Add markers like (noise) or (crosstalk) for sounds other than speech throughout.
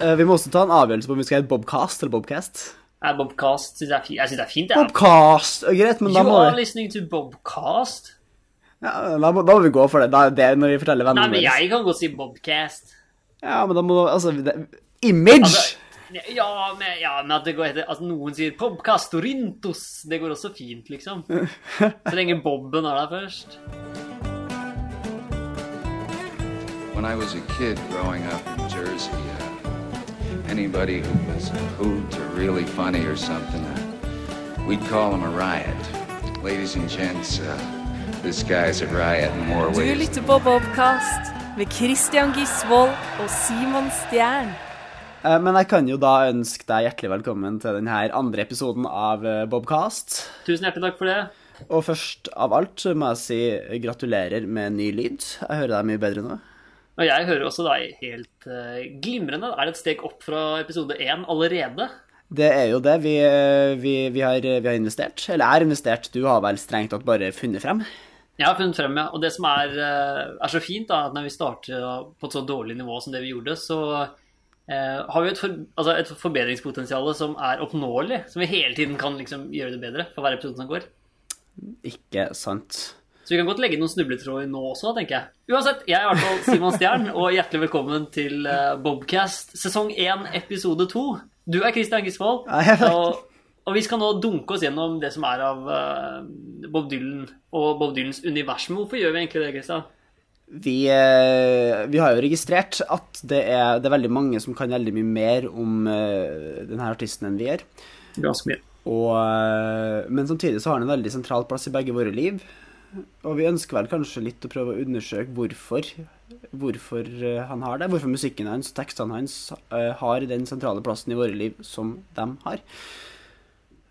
Eh, Vi må også ta en avgjørelse på om vi skal hete Bobcast eller Bobcast. Ja, Bobcast synes jeg, fint. jeg synes det er fint. Ja. Bobcast! eh, Greit, men da må You are listening to Bobcast. ja, da, må, da må vi gå for det. Da er det når vi forteller vennene våre. Nei, men jeg kan godt si Bobcast. Ja, men da må Altså, det, image! Altså, ja, men, ja, men at det går etter At noen sier Bobcast Orintos, det går også fint, liksom. Så lenge Bobben er der først. When I was a kid growing up in Jersey, uh, anybody who was a hoot or really funny or something, uh, we'd call him a riot. Ladies and gents, uh, this guy's a riot in more ways. Du lytter på Bobcast med Christian Gisvold og Simon Stjern. Eh, Men jeg kan jo da ønske deg hjertelig velkommen til denne andre episoden av eh, Bobcast. Tusen hjertelig takk for det. Og først av alt må jeg si gratulerer med ny lyd. Jeg hører deg mye bedre nå. Og jeg hører også deg helt eh, glimrende. Er det et steg opp fra episode én allerede? Det er jo det. Vi, eh, vi, vi, har, vi har investert. Eller jeg har investert. Du har vel strengt tatt bare funnet frem. Jeg har funnet frem, ja. Og det som er, eh, er så fint, da, at når vi starter på et så dårlig nivå som det vi gjorde, så eh, har vi et, for, altså et forbedringspotensial som er oppnåelig. Som vi hele tiden kan liksom gjøre det bedre for hver episode som går. Ikke sant. Så vi kan godt legge noen snubletråder nå også, tenker jeg. Uansett, jeg er i hvert fall Simon Stjern, og hjertelig velkommen til eh, Bobcast sesong 1, episode 2. Du er Christian Gisvold, og, og vi skal nå dunke oss gjennom det som er av eh, Bob Dylan og Bob Dylans univers. Men hvorfor gjør vi egentlig det, Christian? Vi, eh, vi har jo registrert at det er, det er veldig mange som kan veldig mye mer om denne artisten enn vi gjør. Ganske mye. Og, men samtidig så har han en veldig sentral plass i begge våre liv. Og vi ønsker vel kanskje litt å prøve å undersøke hvorfor, hvorfor eh, han har det. Hvorfor musikken hans og tekstene hans eh, har den sentrale plassen i våre liv som de har.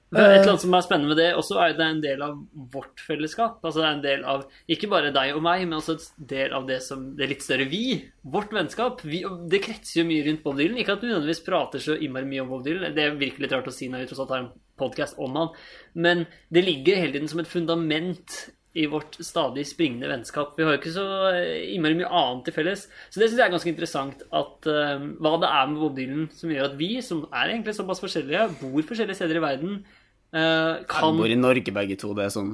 Et eller annet som er spennende med det også, er at det er en del av vårt fellesskap. Altså det er en del av ikke bare deg og meg, men også en del av det, som, det litt større vi. Vårt vennskap. Vi, det kretser jo mye rundt Bob Dylan. Ikke at vi nødvendigvis prater så innmari mye om Bob Dylan. Det virker litt rart å si når vi tross alt har en podkast om han. Men det ligger hele tiden som et fundament i vårt stadig springende vennskap. Vi har jo ikke så eh, innmari mye annet til felles. Så det syns jeg er ganske interessant at uh, hva det er med Bob Dylan som gjør at vi, som er egentlig såpass forskjellige, bor forskjellige steder i verden, Vi kan bor i Norge begge to. Det er sånn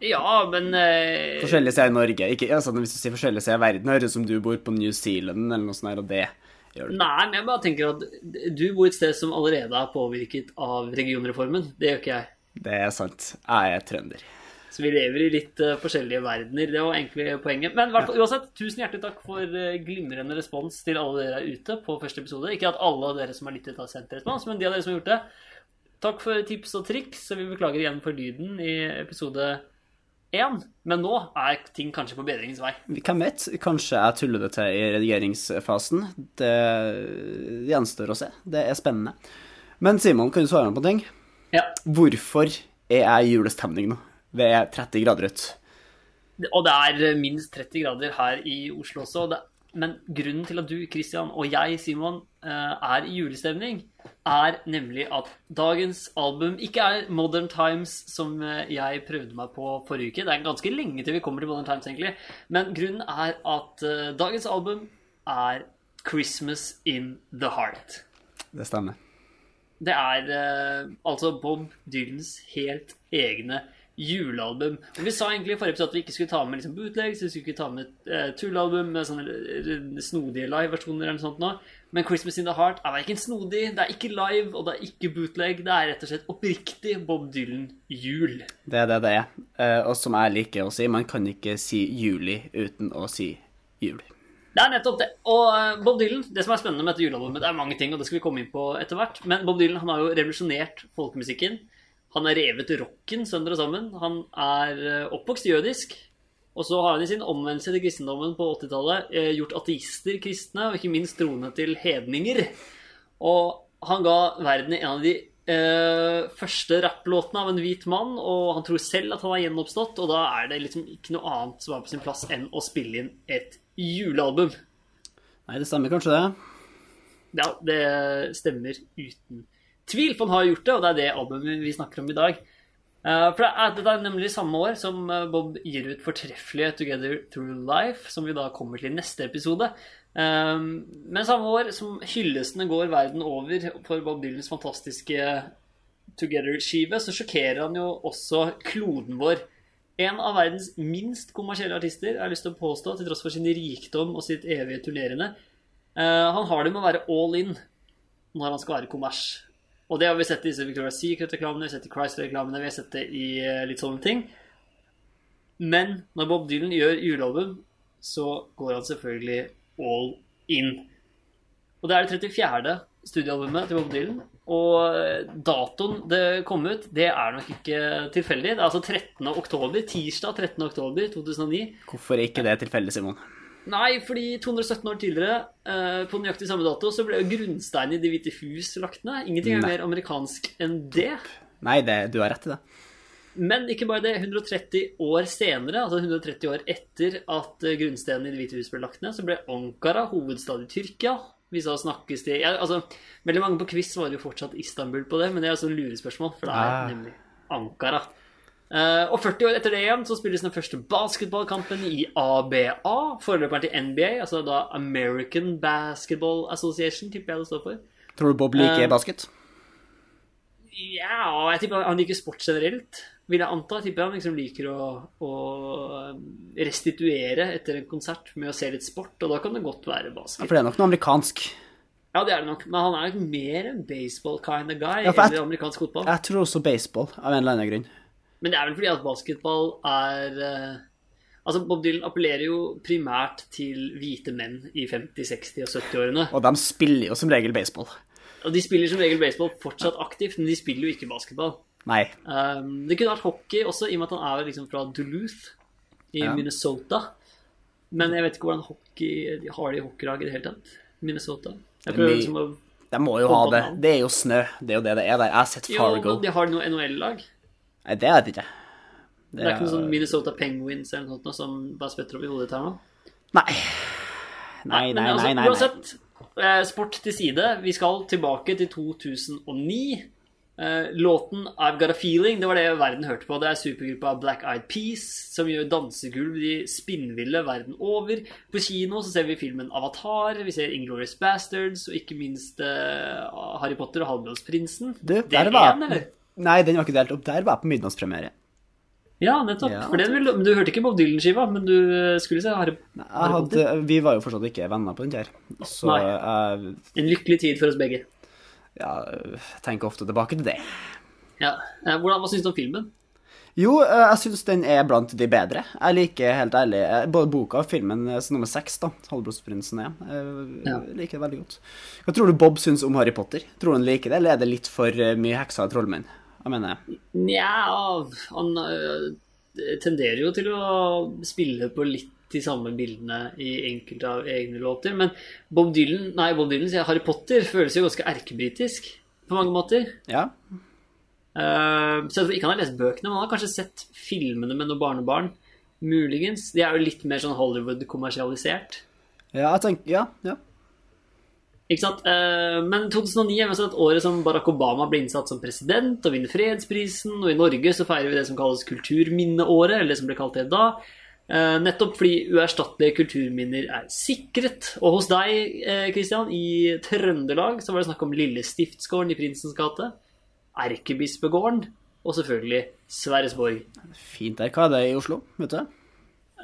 Ja, men eh, forskjellige steder i Norge. Ikke, altså, hvis du sier forskjellige steder i verden, høres det ut som du bor på New Zealand eller noe sånt, her, og det. Nei, men jeg bare tenker at du bor et sted som allerede er påvirket av regionreformen. Det gjør ikke jeg. Det er sant. Jeg er trønder. Så vi lever i litt uh, forskjellige verdener. Det var egentlig poenget. Men hvert fall, uansett, tusen hjertelig takk for uh, glimrende respons til alle dere der ute på første episode. Ikke at alle av dere som har lyttet, har sendt respons, men de av dere som har gjort det. Takk for tips og triks, så vi beklager igjen for lyden i episode én. Men nå er ting kanskje på bedringens vei. Hvem vet? Kanskje jeg tuller det til i redigeringsfasen. Det gjenstår å se. Det er spennende. Men Simon, kan du svare meg på en ting? Ja, Hvorfor er jeg i julestemning nå? Det er 30 grader ute. Og det er eh, minst 30 grader her i Oslo også. Det, men grunnen til at du, Christian, og jeg, Simon, eh, er i julestemning, er nemlig at dagens album ikke er Modern Times, som eh, jeg prøvde meg på forrige uke. Det er ganske lenge til vi kommer til Modern Times, egentlig. Men grunnen er at dagens album er Christmas in the Heart. Det stemmer. Det er altså Bob Dylans helt egne julealbum. Og Vi sa egentlig i forrige episode at vi ikke skulle ta med liksom bootlegs, vi skulle ikke ta med eh, tullealbum med sånne eh, snodige live-versjoner eller noe sånt nå. Men Christmas in the Heart er verken snodig, det er ikke live, og det er ikke bootleg. Det er rett og slett oppriktig Bob Dylan-jul. Det er det det er. Eh, Og som jeg liker å si, man kan ikke si juli uten å si jul. Det er nettopp det. Og eh, Bob Dylan, det som er spennende med dette julealbumet, det er mange ting, og det skal vi komme inn på etter hvert. Men Bob Dylan han har jo revolusjonert folkemusikken. Han er revet rocken sønder og sammen. Han er eh, oppvokst jødisk. Og så har han i sin omvendelse til kristendommen på 80-tallet eh, gjort ateister kristne, og ikke minst troende til hedninger. Og han ga verden en av de eh, første rapplåtene av en hvit mann, og han tror selv at han har gjenoppstått, og da er det liksom ikke noe annet som er på sin plass enn å spille inn et julealbum. Nei, det stemmer kanskje det. Ja, det stemmer uten tvil, for han har gjort det, og det er det albumet vi snakker om i dag. Eh, for det er, det er nemlig samme år som eh, Bob gir ut fortreffelige 'Together Through Life', som vi da kommer til i neste episode. Eh, men samme år som hyllestene går verden over for Bob Dylans fantastiske 'Together'-skive, så sjokkerer han jo også kloden vår. En av verdens minst kommersielle artister, jeg har lyst til å påstå, til tross for sin rikdom og sitt evige turnerende. Han har det med å være all in når han skal være kommers. Og det har vi sett i disse Victoria's Secret-reklamene, vi har sett i Chrysler-reklamene, vi har sett det i eh, litt sånne ting. Men når Bob Dylan gjør julealbum, så går han selvfølgelig all in. Og det er det 34. studioalbumet til Bob Dylan. Og eh, datoen det kom ut, det er nok ikke tilfeldig. Det er altså 13. oktober, tirsdag 13. oktober 2009. Hvorfor er ikke det tilfeldig, Simon? Nei, fordi 217 år tidligere, eh, på nøyaktig samme dato, så ble jo grunnsteinen i Det hvite hus lagt ned. Ingenting er Nei. mer amerikansk enn det. Nei, det, du har rett i det. Men ikke bare det. 130 år senere, altså 130 år etter at eh, grunnstenen i Det hvite hus ble lagt ned, så ble Ankara hovedstad i Tyrkia. Vi sa snakkes til ja, altså, Veldig mange på quiz svarer jo fortsatt Istanbul på det, men det er altså en lurespørsmål, for det er Ah. nemlig Ankara. Eh, og 40 år etter det igjen så spilles den første basketballkampen i ABA, foreløperen til NBA, altså da American Basketball Association, tipper jeg det står for. Tror du Bob liker uh, basket? Ja, jeg tipper han liker sport generelt, vil jeg anta. Jeg tipper han liksom liker å, å restituere etter en konsert med å se litt sport, og da kan det godt være Ja, basket. for det er nok noe amerikansk. Ja, det er det nok, men han er nok mer en baseball kind of guy Ja, enn amerikansk fotball. Jeg tror også baseball, av en eller annen grunn. Men det er vel fordi at basketball er eh, Altså, Bob Dylan appellerer jo primært til hvite menn i 50-, 60- og 70-årene. Og de spiller jo som regel baseball. Og de spiller som regel baseball fortsatt aktivt, men de spiller jo ikke basketball. Nei. Um, det kunne vært hockey også, i og med at han er liksom fra Duluth i Ja. Minnesota. Men jeg vet ikke hvordan hockey de har de hockeylag i det hele tatt. Minnesota. Jeg prøver liksom å De må jo ha det. Det er jo snø. Det er jo det det er der. Jeg har sett Fargo. Jo, men de har noe NHL-lag. Nei, det vet jeg ikke. Det er ikke noe sånn Minnesota Penguins eller noe sånt som bare spytter opp i hodet ditt her nå. Nei. Nei, nei, nei, altså, nei. nei, nei. Uansett, eh, sport til side. Vi skal tilbake til 2009. Eh, låten I've Got A Feeling, det var det verden hørte på. Det er supergruppa Black Eyed Peas som gjør dansegulv i spinnville verden over. På kino så ser vi filmen Avatar, vi ser 'Inglorious Bastards og ikke minst eh, Harry Potter og Halvblodsprinsen. Der var én, eller? Nei, den var ikke delt opp. Der var jeg på midnattspremiere. Ja, nettopp. Ja. For den vil, du hørte ikke Bob Dylan-skiva, men du eh, skulle se Harry, Jeg Harry hadde, vi var jo fortsatt ikke venner på den der. Så Nei. jeg En lykkelig tid for oss begge. ja, tenker ofte tilbake til det. Ja. Eh, Hvordan, hva syns du om filmen? Jo, eh, jeg syns den er blant de bedre. Jeg liker helt ærlig både boka og filmen som nummer seks, da. 'Halvblodsprinsen' er. Jeg liker det veldig godt. Hva tror du Bob syns om Harry Potter? Tror han liker det, eller er det litt for mye hekser og trollmenn? Jeg mener jeg? Nja, han øh, tenderer jo til å spille på litt de samme bildene i enkelte av egne låter. Men Bob Dylan, nei, Bob Dylan sier Harry Potter føles jo ganske erkebritisk på mange måter. Ja. Uh, så jeg tror ikke han har lest bøkene, men han har kanskje sett filmene med noen barnebarn. Muligens. De er jo litt mer sånn Hollywood-kommersialisert. Ja, jeg tenker Ja. ja. Ikke sant? Eh, Men 2009 er altså et året som Barack Obama ble innsatt som president og vinner fredsprisen. Og i Norge så feirer vi det som kalles kulturminneåret, eller det som ble kalt det da. Eh, Nettopp fordi uerstattelige kulturminner er sikret. Og hos deg, Kristian, i Trøndelag så var det snakk om Lille Stiftsgården i Prinsens gate. Erkebispegården. Og selvfølgelig Sverresborg. Fint der. Hva er det i Oslo? Vet du?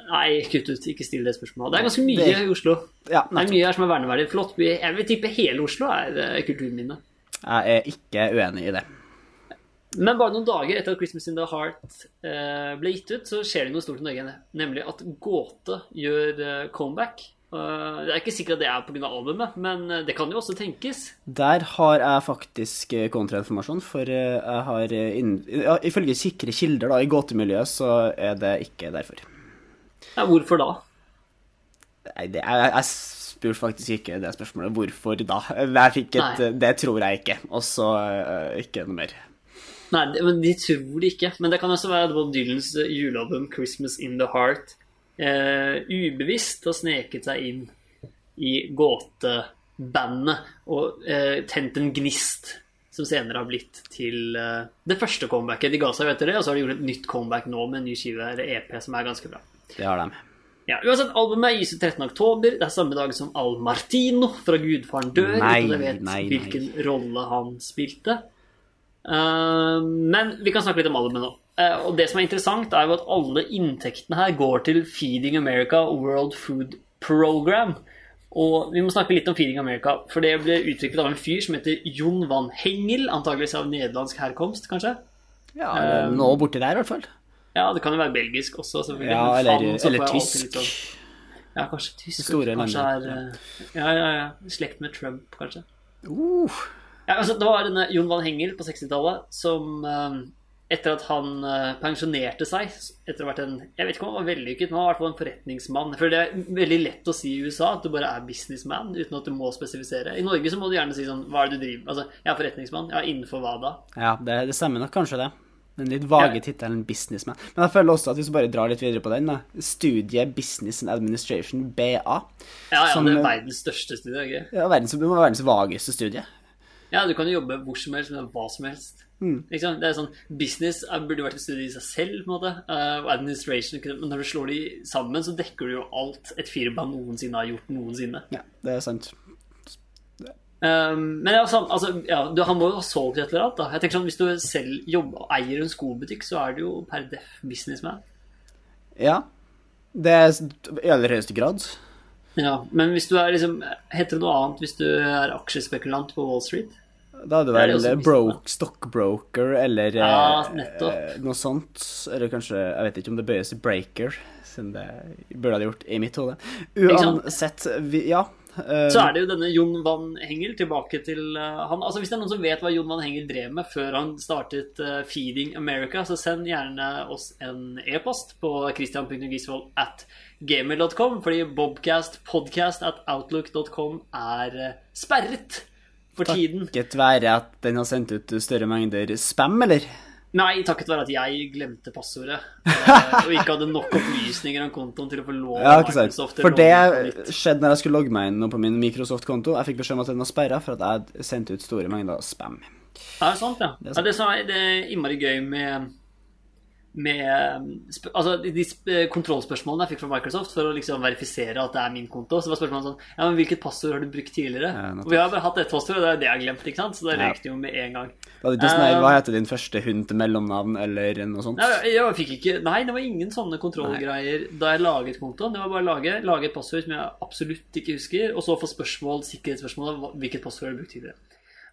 Nei, kutt ut. Ikke still det spørsmålet. Det er ganske mye Det- i Oslo. Ja, Det er mye her som er verneverdig. Flott by. Jeg vil tippe hele Oslo er eh, kulturminne. Jeg er ikke uenig i det. Men bare noen dager etter at 'Christmas in the Heart' eh, ble gitt ut, så skjer det noe stort i Norge. Nemlig at Gåte gjør eh, comeback. Det er ikke sikkert at det er pga. albumet, men det kan jo også tenkes. Der har jeg faktisk kontrainformasjon, for jeg har Ifølge sikre kilder da, i gåtemiljøet, så er det ikke derfor. Ja, hvorfor da? Nei, det, jeg, jeg spurte faktisk ikke det spørsmålet. Hvorfor da? Et. Det tror jeg ikke. Og så uh, ikke noe mer. Nei, det, men De tror det ikke. Men det kan også være Bob Dylans eh, julealbum 'Christmas in the Heart' uh, ubevisst har sneket seg inn i gåtebandet og uh, tent en gnist som senere har blitt til det første comebacket. De ga seg jo etter det, og så har de gjort et nytt comeback nå med en ny skive, eller EP, som er ganske bra. Det har de. Ja, uansett, Albumet gis ut 13. oktober. Det er samme dag som Al Martino fra Gudfaren dør. Nei, uten at jeg vet nei, nei. hvilken rolle han spilte. Uh, men vi kan snakke litt om albumet nå. Uh, og det som er interessant, er jo at alle inntektene her går til Feeding America World Food Program. Og vi må snakke litt om Feeding America, for det ble utviklet av en fyr som heter Jon van Hengel, antageligvis av nederlandsk herkomst, kanskje. Ja, Um, nå borti der, i hvert fall. Ja, det kan jo være belgisk også, selvfølgelig. Ja, eller, faen, så eller tysk. Ja, kanskje tysk. Kanskje er eh, Ja, ja, ja. Slekt med Trump, kanskje. Uh, Ja, altså, det var denne Jon van Hengel på 60-tallet som eh, etter at han eh, pensjonerte seg etter å ha vært en Jeg vet ikke om han var vellykket, men han var i hvert fall en forretningsmann. For det er veldig lett å si i USA at du bare er businessman uten at du må spesifisere. I Norge så må du gjerne si sånn Hva er det du driver med? Altså, jeg er forretningsmann. Ja, innenfor hva da? ja, det, det stemmer nok kanskje, det. Den litt vage tittelen 'businessman'. Men jeg føler også at hvis du bare drar litt videre på den, da. Studie Business and Administration, BA. Ja, ja, Som, det er eh, verdens største studie, ikke Ja, verdens, det må være verdens vageste studie. Ja, du kan jo jobbe hvor som helst med hva som helst. Mm. Sant? Det er sånn, Business er- burde vært et studie i seg selv, på en måte. Uh, administration, men når du slår de sammen, så dekker du jo alt et firma noensinne har gjort noensinne. Ja, det er sant. Um, men sånn, altså, ja, du, han må jo ha solgt et eller annet. da Jeg tenker sånn, Hvis du selv jobber, eier en skobutikk, så er du jo per def businessman. Ja. Det er i aller høyeste grad. Ja, Men hvis du er liksom Heter det noe annet hvis du er aksjespekulant på Wall Street? Da er du Det vært vel broke, stockbroker eller Ja, eh, noe sånt. Eller kanskje Jeg vet ikke om det bøyes i breaker, siden det burde ha gjort i mitt hode. Uansett, vi, ja. Eh, Så er det jo denne Jon Van Hengel tilbake til uh, han. Altså Hvis det er noen som vet hva Jon Van Hengel drev med før han startet uh, Feeding America, så send gjerne oss en e-post på christian.gisvold at gamer.com, fordi Bobcast podcast at outlook.com er sperret for tiden. Takket være at den har sendt ut større mengder spam, eller? Nei, takket være at jeg glemte passordet eh, og ikke hadde nok opplysninger om kontoen til å få lov Ja. Microsoft For det skjedde når jeg skulle logge meg inn på min Microsoft-konto. Jeg fikk beskjed om at den var sperra for at jeg hadde sendt ut store mengder spam. Ja, det er sant, ja. Det er sant. Ja, det er det er innmari gøy med med altså, de, kontrollspørsmålene jeg fikk fra Microsoft for å liksom verifisere at det er min konto. Så var spørsmålet sånn Ja, men hvilket passord har du brukt tidligere? Ja, og vi har bare hatt ett passord, og det er det jeg har glemt, ikke sant? Så det røyk det jo med en gang. Da ikke sånn her, Eh, Hva heter din første hund til mellomnavn, eller noe sånt? Nei, jeg, jeg fikk ikke Nei, det var ingen sånne kontrollgreier da jeg laget kontoen. Det var bare å lage, lage et passord som jeg absolutt ikke husker, og så få spørsmål, sikkerhetsspørsmål om hvilket passord har du brukt tidligere.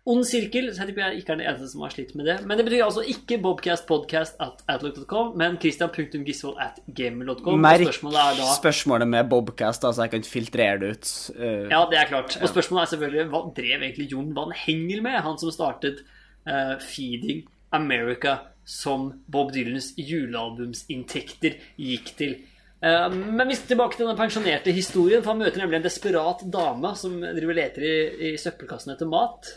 Ond sirkel, så jeg tipper jeg ikke er den eneste som har slitt med det. Men det betyr altså ikke bobcastpodcast at outlook.com, men christian.gisvold at gamer.com. Merk spørsmålet er da spørsmålet med Bobcast, da, så jeg kan filtrere det ut. Uh, Ja, det er klart. Og spørsmålet er selvfølgelig hva drev egentlig Jon Van Hengel med? Han som startet uh, Feeding America, som Bob Dylans julealbumsinntekter gikk til. Eh, men vi skal tilbake til den pensjonerte historien, for han møter nemlig en desperat dame som driver leter i, i søppelkassen etter mat.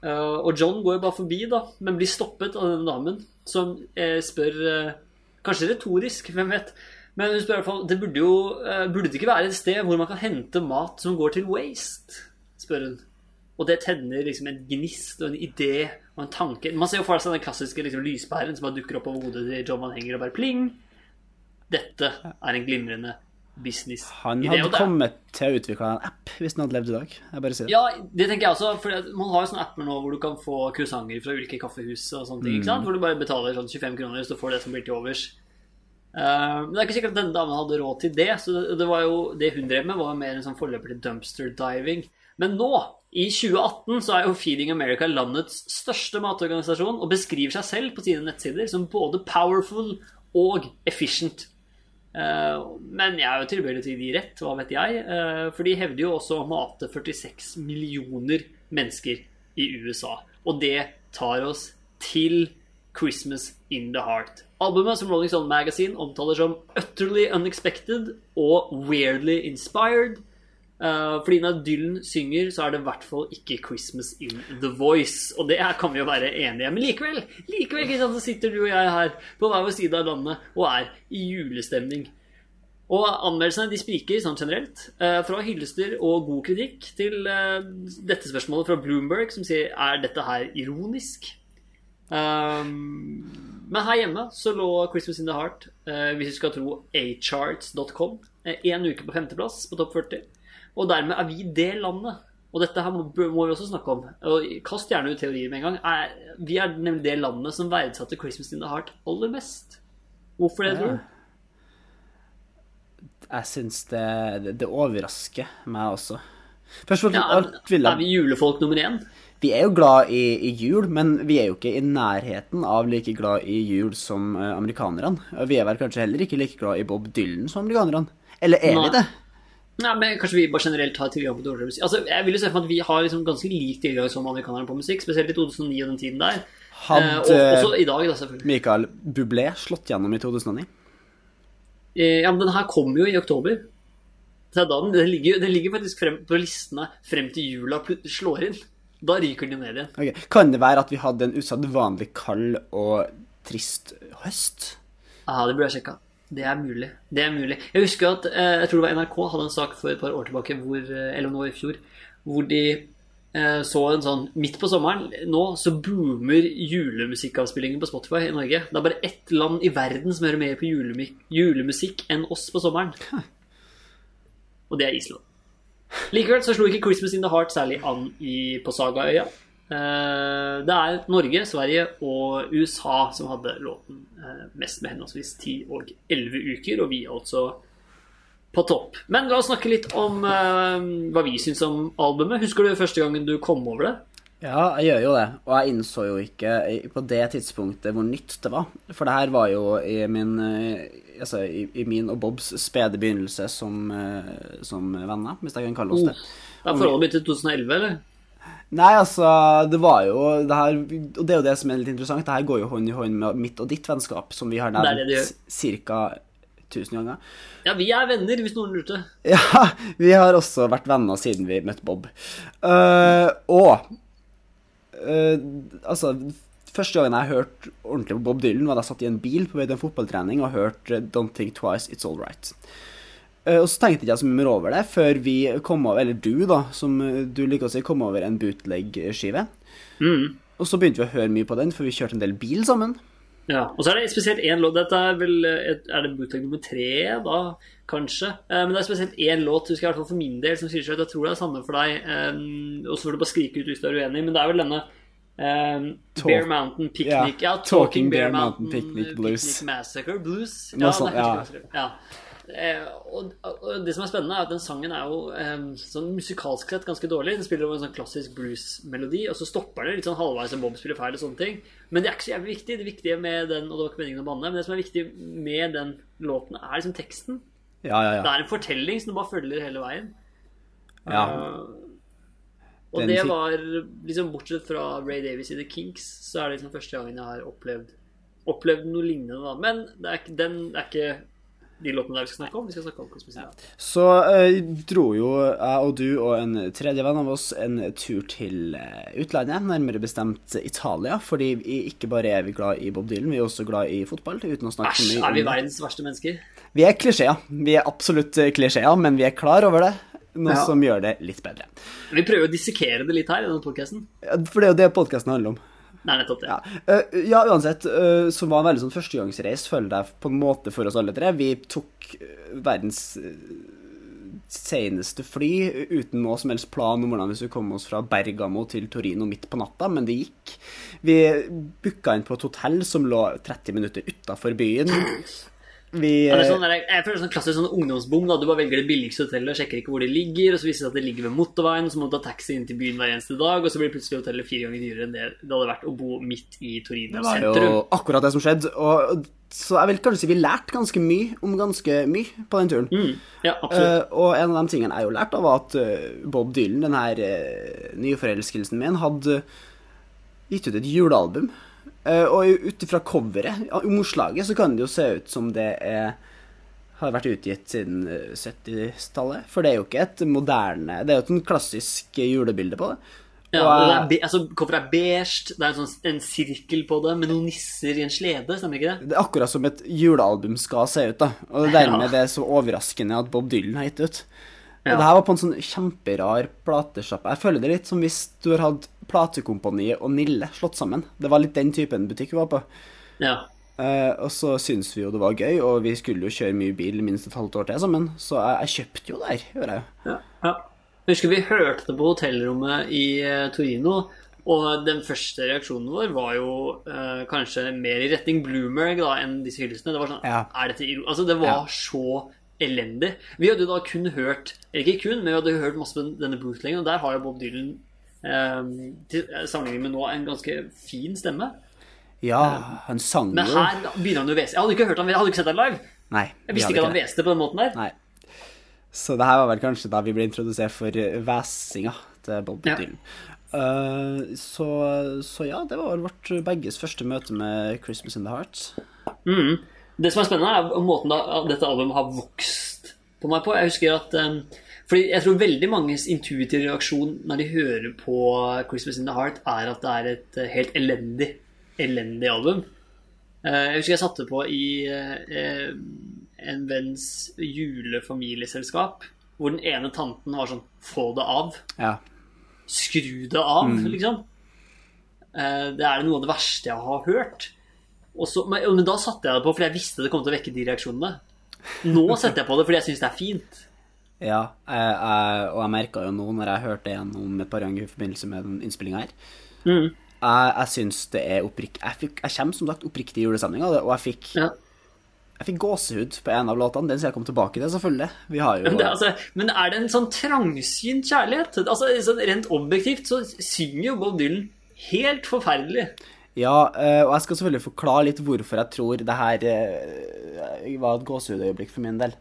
Eh, og John går jo bare forbi, da, men blir stoppet av denne damen, som eh, spør eh, Kanskje retorisk, (laughs) hvem vet. Men hun spør i hvert fall det burde jo eh, Burde det ikke være et sted hvor man kan hente mat som går til waste? spør hun. Og det tenner liksom en gnist og en idé og en tanke. Man ser jo for seg den klassiske liksom, lyspæren som bare dukker opp over hodet til John Van Henger og bare pling. Dette er en glimrende business. Han hadde det- kommet til å utvikle en app hvis han hadde levd i dag. Jeg bare sier det. Ja, det tenker jeg også. For man har jo sånne apper nå hvor du kan få croissanter fra ulike kaffehus og sånne ting. ikke sant? Hvor du bare betaler sånn 25 kroner, så får det som blir til overs. Uh, men det er ikke sikkert at denne damen hadde råd til det. Så det, det var jo det hun drev med, var mer en sånn forløper til dumpster diving. Men nå, i 2018, så er jo Feeding America landets største matorganisasjon og beskriver seg selv på sine nettsider som både powerful og efficient. Eh, men jeg er jo tilbøyelig til å gi rett, hva vet jeg. eh, for de hevder jo også å mate 46 millioner mennesker i USA. Og det tar oss til Christmas in the Heart. Albumet som Rolling Stone Magazine omtaler som utterly unexpected og weirdly inspired. Eh, fordi når Dylan synger, så er det i hvert fall ikke 'Christmas in the Voice'. Og det her kan vi jo være enige Men likevel, likevel så sitter du og jeg her på hver vår side av landet og er i julestemning. Og anmeldelsene de spriker sånn generelt. Uh, Fra hyllester og god kritikk til uh, dette spørsmålet fra Bloomberg, som sier er dette her ironisk. Um, men her hjemme så lå 'Christmas in the Heart', hvis vi skal tro acharts.com, én uke på femteplass på topp 40. Og dermed er vi det landet. Og dette her må, må vi også snakke om. Og Kast gjerne ut teorier med en gang. Er, vi er nemlig det landet som verdsatte 'Christmas in the Heart' aller mest. Hvorfor det, Ja. tror du? Jeg syns det, det, det overrasker meg også. Først og fremst ja, er vi julefolk nummer én? Vi er jo glad i, i jul, men vi er jo ikke i nærheten av like glad i jul som eh, amerikanerne. Vi er vel kanskje heller ikke like glad i Bob Dylan som amerikanerne. Eller er vi det? Nei, men Kanskje vi bare generelt har tilgang på dårligere musikk. Altså, jeg vil jo se for meg at Vi har liksom ganske lik tilgang som amerikanerne på musikk, spesielt i 2009 og den tiden der. Eh, og også i dag, da, selvfølgelig. Michael Bublé slått gjennom i 2009? Eh, Ja, men den her kom jo i oktober. Så den, den, ligger, den ligger faktisk frem på listene frem til jula slår inn. Da ryker den jo ned igjen. Ok, Kan det være at vi hadde en usedvanlig kald og trist høst? Ja, det burde jeg sjekka. Det er mulig. Det er mulig. Jeg husker at eh, jeg tror det var NRK hadde en sak for et par år tilbake, hvor, eh, eller nå i fjor, hvor de eh, så en sånn Midt på sommeren nå så boomer julemusikkavspillingen på Spotify i Norge. Det er bare ett land i verden som hører mer på julemusikk enn oss på sommeren. Og det er Island. Likevel så slo ikke 'Christmas in the Heart' særlig an i, på Sagaøya. Eh, Det er Norge, Sverige og USA som hadde låten eh, mest med henholdsvis 10 og 11 uker, og vi er altså på topp. Men la oss snakke litt om eh, hva vi syns om albumet. Husker du første gangen du kom over det? Ja, jeg gjør jo det. Og jeg innså jo ikke på det tidspunktet hvor nytt det var. For det her var jo i min, altså, i, min og Bobs spede begynnelse som, som venner, hvis jeg kan kalle oss det. Er forholdet mitt til 2011, eller? Nei, altså, det var jo det her Og det er jo det som er litt interessant. Det her går jo hånd i hånd med mitt og ditt vennskap, som vi har nevnt ca. 1000 ganger. Ja, vi er venner, hvis noen lurte. (laughs) Ja, vi har også vært venner siden vi møtte Bob. Uh, og uh, altså Første gangen jeg hørte ordentlig på Bob Dylan, var da jeg satt i en bil på vei til en fotballtrening og hørte Don't Think Twice, It's All Right. Eh, og så tenkte ikke jeg så mye mer over det før vi kom over, eller du, da, som eh, du liker å si, kom over en bootleg-skive. Mm. Og så begynte vi å høre mye på den, for vi kjørte en del bil sammen. Ja, Og så er det spesielt én låt. Dette er vel et, Er det bootleg nummer tre, da? Kanskje. Eh, men det er spesielt én låt, husker jeg i hvert fall for min del, som sier seg at jeg tror det er samme for deg. Eh, og så får du bare skrike ut hvis du er uenig, men det er vel denne eh, Bear Mountain Picnic. yeah, Ja, Talking, Bear, Bear Mountain, Picnic Blues. Picnic Massacre Blues. Noe Ja, sånt, det er ja. Ja. Eh, og, og det som er spennende, er at den sangen er jo eh, sånn musikalsk sett ganske dårlig. Den spiller over en sånn klassisk blues-melodi, og så stopper den litt sånn halvveis som Bob spiller feil og sånne ting. Men det er ikke så jævlig viktig. Det viktige med den, og det var ikke meningen å banne, men det som er viktig med den låten, er liksom teksten. Ja, ja, Det er en fortelling som du bare følger hele veien. ja. Uh, og det var liksom Bortsett fra Ray Davies i The Kinks, så er det liksom første gangen jeg har opplevd Opplevd noe lignende. da Men det er den er ikke de låtene der vi skal snakke om. Vi skal snakke om Christmas in. Så eh, dro jo jeg og du og en tredje venn av oss en tur til eh, utlandet, nærmere bestemt Italia. Fordi vi ikke bare er vi glad i Bob Dylan, vi er også glad i fotball. Uten å snakke Æsj, mye er vi verdens verste mennesker? Vi er klisjeer. Vi er absolutt eh, klisjeer, men vi er klar over det. Noe Ja. som gjør det litt bedre. Vi prøver å dissekere det litt her i denne podkasten. Ja, For det er jo det podkasten handler om. Er nettopp det. Ja, Eh, ja uansett, uh, som var en veldig sånn førstegangsreis, føler jeg på en måte for oss alle tre. Vi tok eh, verdens seneste fly uten noe som helst plan om hvordan vi skulle komme oss fra Bergamo til Torino midt på natta, men det gikk. Vi booka inn på et hotell som lå 30 minutter utafor byen. Vi Ja, det er eh, sånn, der- jeg føler er sånn klassisk sånn ungdomsbom. da Du bare velger det billigste hotellet og sjekker ikke hvor det ligger. Og så viser det seg at det ligger ved motorveien, og så må du ta taxi inn til byen hver eneste dag. Og så blir plutselig hotellet fire ganger dyrere enn det det hadde vært å bo midt i Torino Det var sentrum. jo akkurat det som skjedde. Og, så jeg vil kanskje si vi lærte ganske mye om ganske mye på den turen. Mm, ja. Eh, og en av de tingene jeg jo lærte var at eh, Bob Dylan, den her uh, nyforelskelsen min, hadde gitt ut et julealbum. Eh, og ut ifra coveret, omslaget, så kan det jo se ut som det er har vært utgitt siden eh, 70-tallet. For det er jo ikke et moderne Det er jo et sånn klassisk julebilde på det. Ja, Og det er be altså, Coveret er beige, det er sånn, en sirkel på det med noen nisser i en slede, stemmer ikke det? Det er akkurat som et julealbum skal se ut, da. Og dermed Ja. det er så overraskende at Bob Dylan har gitt ut. Og Ja. det her var på en sånn kjemperar platesjappe. Jeg føler det litt som hvis du har hatt Platekompaniet og Nille slått sammen. Det var litt den typen butikk vi var på. Ja. Uh, og så syntes vi jo det var gøy, og vi skulle jo kjøre mye bil minst et halvt år til sammen, så jeg, jeg kjøpte jo der, gjorde jeg jo. Ja, ja. Jeg husker vi hørte det på hotellrommet i eh, Torino, og den første reaksjonen vår var jo uh, kanskje mer i retning Bloomberg da, enn disse hyllestene. Det var sånn Ja. Er dette iro- Altså, det var Ja. så elendig. Vi hadde jo da kun hørt Eller ikke kun, men vi hadde jo hørt masse på denne bootleggen, og der har jo Bob Dylan til sammenligning med nå en ganske fin stemme. Ja, han sang jo Men her begynner han å hvese. Jeg hadde ikke hørt han, jeg hadde ikke sett han live. Nei. Jeg visste ikke at han hveste på den måten der. Nei. Så det her var vel kanskje da vi ble introdusert for hvesinga til Bob Ja. Dylan. Eh, så, så ja, det var vårt begges første møte med 'Christmas in the Heart'. Mm. Det som er spennende, er måten da dette albumet har vokst på meg på. Jeg husker at um, fordi jeg tror veldig manges intuitive reaksjon når de hører på 'Christmas in the Heart', er at det er et eh, helt elendig, elendig album. Eh, jeg husker jeg satte på i eh, en venns julefamilieselskap, hvor den ene tanten var sånn 'få det av'. Ja. Skru det av, liksom. Eh, Det er noe av det verste jeg har hørt. Og så, men, men da satte jeg det på fordi jeg visste det kom til å vekke de reaksjonene. Nå setter jeg på det fordi jeg syns det er fint. Ja jeg, jeg, og jeg merka jo nå, når jeg hørte gjennom et par ganger i forbindelse med den innspillinga her Mm. Jeg, jeg syns det er oppriktig jeg, fikk- jeg kommer som sagt oppriktig i julestemning og jeg fikk, Ja. jeg fikk gåsehud på en av låtene. Den skal jeg komme tilbake til, selvfølgelig. Vi har jo Men, det, altså, men er det en sånn trangsynt kjærlighet? Altså, sånn Rent objektivt så synger jo Bob Dylan helt forferdelig. Ja, eh, og jeg skal selvfølgelig forklare litt hvorfor jeg tror det her eh, var et gåsehudøyeblikk for min del.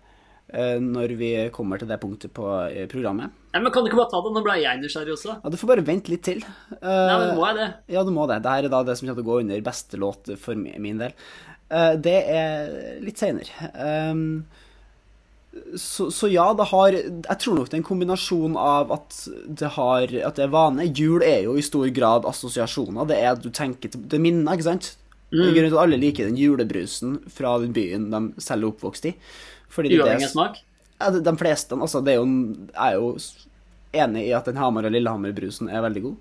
Eh, Når vi kommer til det punktet på eh, programmet. Ja, men Kan du ikke bare ta det? Nå ble jeg nysgjerrig også. Ja, Du får bare vente litt til. Nei, Eh, men må jeg det? Ja, du må det. Det her er da det som kommer til å gå under beste låt for min del. Det er litt seinere. Så, så ja, det har Jeg tror nok det er en kombinasjon av at det har At det er vane. Jul er jo i stor grad assosiasjoner. Det er at du tenker til Det er minner, ikke sant? Mm. grunnen til at alle liker den julebrusen fra den byen de selv er oppvokst i. Uavhengig av smak? ja, de, de fleste, altså, det er jo, jeg er jo enig i at den Hamar- og Lillehammer-brusen er veldig god.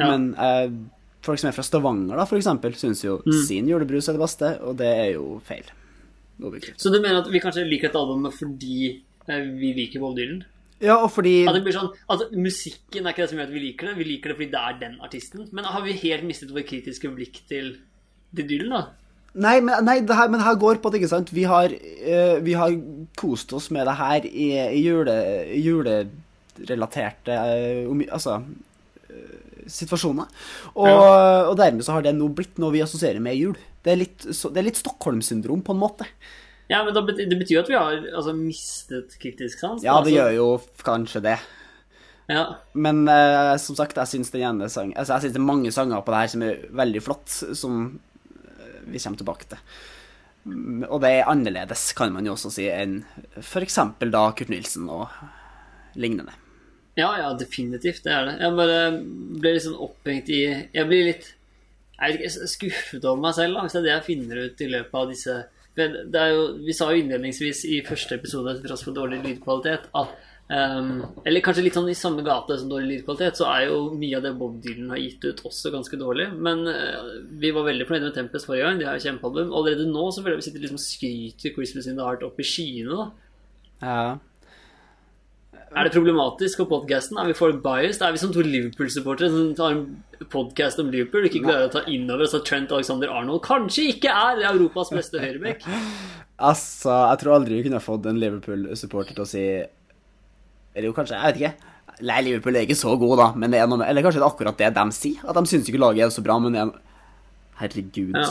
Ja. Men eh, folk som er fra Stavanger, da, for eksempel, syns jo Mm. sin julebrus er det beste, og det er jo feil. Objektivt. Så du mener at vi kanskje liker dette albumet fordi eh, vi liker Bob Dylan? Ja, og fordi At det blir sånn, at Musikken er ikke det som gjør at vi liker det, vi liker det fordi det er den artisten. Men har vi helt mistet vår kritiske blikk til, til Dylan, da? Nei, men, nei det her, men her går på at ikke sant? Vi har, uh, vi har kost oss med det her i, i jule, julerelaterte uh, altså, uh, situasjoner. Og, og dermed så har det nå blitt noe vi assosierer med jul. Det er litt, så, det er litt Stockholm-syndrom, på en måte. Ja, men Det betyr jo at vi har altså, mistet kritisk sans. Ja, det altså, gjør jo kanskje det. Ja. Men uh, som sagt, jeg syns den ene sang, altså, jeg synes det er mange sanger på det her som er veldig flott, som vi kommer tilbake til. Og det er annerledes, kan man jo også si, enn f.eks. da Kurt Nilsen og lignende. ja, ja, definitivt. Det er det. Jeg bare ble litt sånn opphengt i Jeg blir litt jeg vet ikke, skuffet over meg selv, da, det jeg finner ut i løpet av disse jo, Vi sa jo innledningsvis i første episode, til tross for dårlig lydkvalitet, at ehm, Eller kanskje litt sånn i samme gate som dårlig lydkvalitet, så er jo mye av det Bob Dylan har gitt ut, også ganske dårlig. Men uh, vi var veldig fornøyde med Tempest forrige gang. De har jo kjempealbum. Allerede nå så føler jeg vi sitter liksom skryter Christmas in the Heart opp i skyene. da Ja. Er det problematisk på podkasten? Er vi for biased? Er vi som to Liverpool-supportere som tar en podkast om Liverpool og ikke klarer å ta inn over oss at Trent Alexander Arnold kanskje ikke er Europas beste høyreback? (laughs) Altså, jeg tror aldri vi kunne fått en Liverpool-supporter til å si Eller jo, kanskje, jeg vet ikke. Nei, Liverpool er ikke så god, da, men det er noe med Eller kanskje det er akkurat det de sier? At de syns ikke laget er så bra, men det er Herregud. Ja.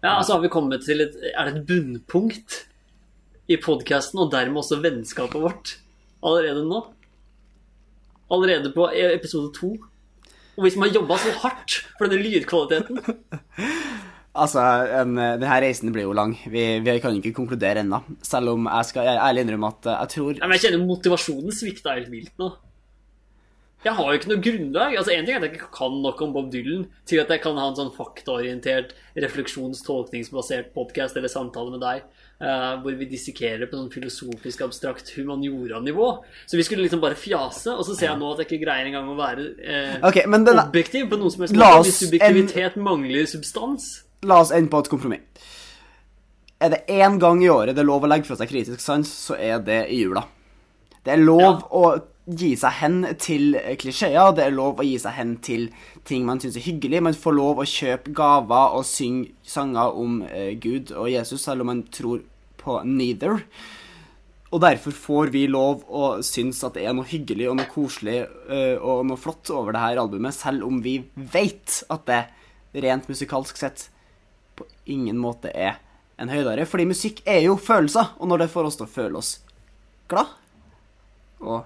Ja, altså har vi kommet til et Er det et bunnpunkt i podkasten, og dermed også vennskapet vårt, allerede nå? Allerede på e- episode to? Og vi som har jobba så hardt for denne lydkvaliteten? (laughs) Altså, en, denne reisen blir jo lang. Vi, vi kan ikke konkludere ennå. Selv om jeg skal jeg ærlig innrømme at eh, jeg tror Nei, men jeg kjenner motivasjonen svikta helt vilt nå. Jeg har jo ikke noe grunnlag. Altså En ting er at jeg ikke kan nok om Bob Dylan til at jeg kan ha en sånn faktaorientert, refleksjonstolkningsbasert podkast eller samtale med deg uh, hvor vi dissekerer på sånn filosofisk, abstrakt humaniora-nivå. Så vi skulle liksom bare fjase, og så ser jeg nå at jeg ikke greier engang å være uh, okay, men denne, objektiv på noe som helst måte. Hvis subjektivitet mangler substans. La oss ende på et kompromiss. Er det én gang i året det er lov å legge fra seg kritisk sans, så er det i jula. Det er lov Ja. å gi seg hen til klisjeer, det er lov å gi seg hen til ting man syns er hyggelig. Man får lov å kjøpe gaver og synge sanger om eh, Gud og Jesus, selv om man tror på neither. Og derfor får vi lov å synes at det er noe hyggelig og noe koselig øh, og noe flott over det her albumet, selv om vi vet at det rent musikalsk sett ingen måte er en høydare. Fordi musikk er jo følelser, og når det får oss til å føle oss glad, og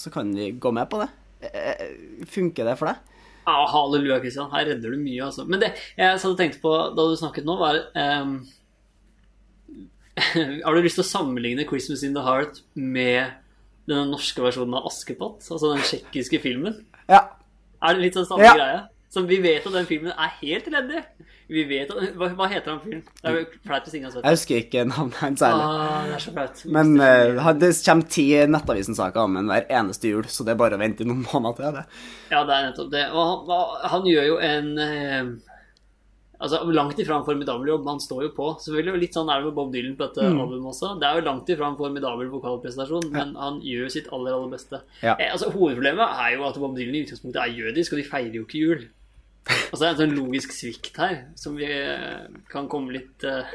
så kan vi gå med på det. Eh, Funker det for deg? Ja, halleluja, Kristian. Her redder du mye, altså. Men det jeg hadde tenkt på da du snakket nå, var um, (laughs) Har du lyst til å sammenligne 'Christmas in the Heart' med den norske versjonen av 'Askepott'? Altså den tsjekkiske filmen? Ja. Er det litt sånn samme Ja. greie? Så vi vet at den filmen er helt elendig. Vi vet at, hva, hva heter han fyren? Det er jo flaut hvis ingen har sett Jeg husker ikke navnet hans særlig. Ah, det er så flaut. Men uh, det kommer ti Nettavisen-saker om ham hver eneste jul, så det er bare å vente i noen (laughs) måneder til det. Ja, det er nettopp det. Og han, han gjør jo en uh, Altså Langt ifra en formidabel jobb, men han står jo på. Selvfølgelig Litt sånn er det med Bob Dylan på dette albumet også. Det er jo langt ifra en formidabel vokalprestasjon, men han gjør sitt aller, aller beste. Ja. Eh, altså Hovedproblemet er jo at Bob Dylan i utgangspunktet er jødisk, og de feirer jo ikke jul. Altså så er det en sånn logisk svikt her som vi eh, kan komme litt, eh,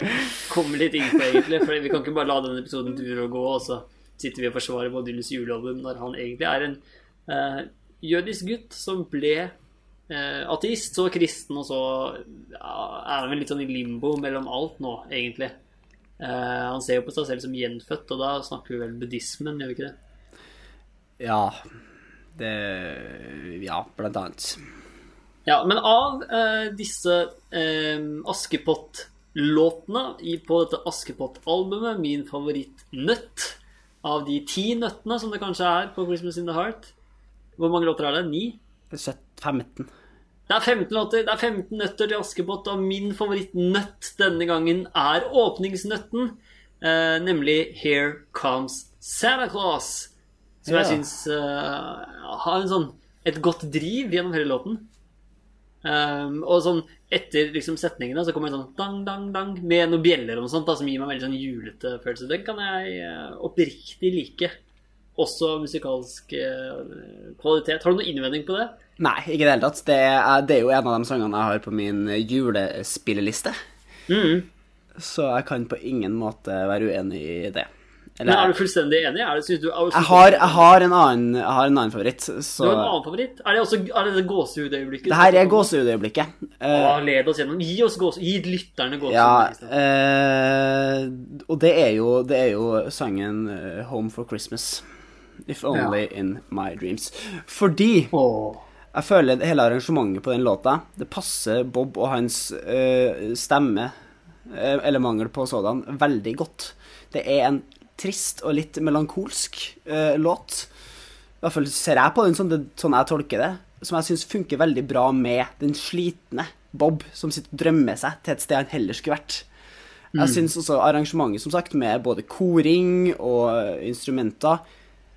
komme litt inn på, egentlig. For vi kan ikke bare la denne episoden dure og gå, og så sitter vi og forsvarer Bob Dylans julealbum når han egentlig er en uh, jødisk gutt som ble uh, ateist, så kristen, og så ja, er han vel litt sånn i limbo mellom alt nå, egentlig. Uh, han ser jo på seg selv som gjenfødt, og da snakker vi vel buddhismen, gjør vi ikke det? Ja. Det Ja, blant annet. Ja, men av eh, disse eh, Askepott-låtene på dette Askepott-albumet, min favorittnøtt av de ti nøttene som det kanskje er på Christmas in the Heart Hvor mange låter er det? Ni? 15. Det er 15 låter, det er 15 nøtter til Askepott, og min favorittnøtt denne gangen er åpningsnøtten, eh, nemlig Here Comes Santa Claus. Som jeg Ja. syns eh, har en sånn, et godt driv gjennom hele låten. Um, og sånn etter liksom, setningene så kommer det sånn dang, dang, dang med noen bjeller og noe sånt da, som gir meg veldig sånn julete følelse. Den kan jeg uh, oppriktig like. Også musikalsk uh, kvalitet. Har du noen innvending på det? Nei, ikke i det hele tatt. Det er, det er jo en av de sangene jeg har på min julespilleliste. Mm. Så jeg kan på ingen måte være uenig i det. Men er du fullstendig enig? Er det, synes du, er, jeg har, jeg har, en, annen, jeg har en annen favoritt, Du har en annen favoritt? Er det også er det gåsehudøyeblikket? Det her er gåsehudøyeblikket. Uh, led oss gjennom. Gi oss gåse, Gi lytterne gåsehud. ja, eh, og det er, jo, det er jo sangen eh, 'Home for Christmas'. If only in my dreams. Fordi oh. jeg føler hele arrangementet på den låta Det passer Bob og hans uh, stemme, eller mangel på sådan, veldig godt. Det er en trist og litt melankolsk eh, låt. I hvert fall ser jeg på den sånn, det, sånn jeg tolker det. Som jeg syns funker veldig bra med den slitne Bob som sitter og drømmer seg til et sted han heller skulle vært. Jeg syns også arrangementet, som sagt, med både koring og eh, instrumenter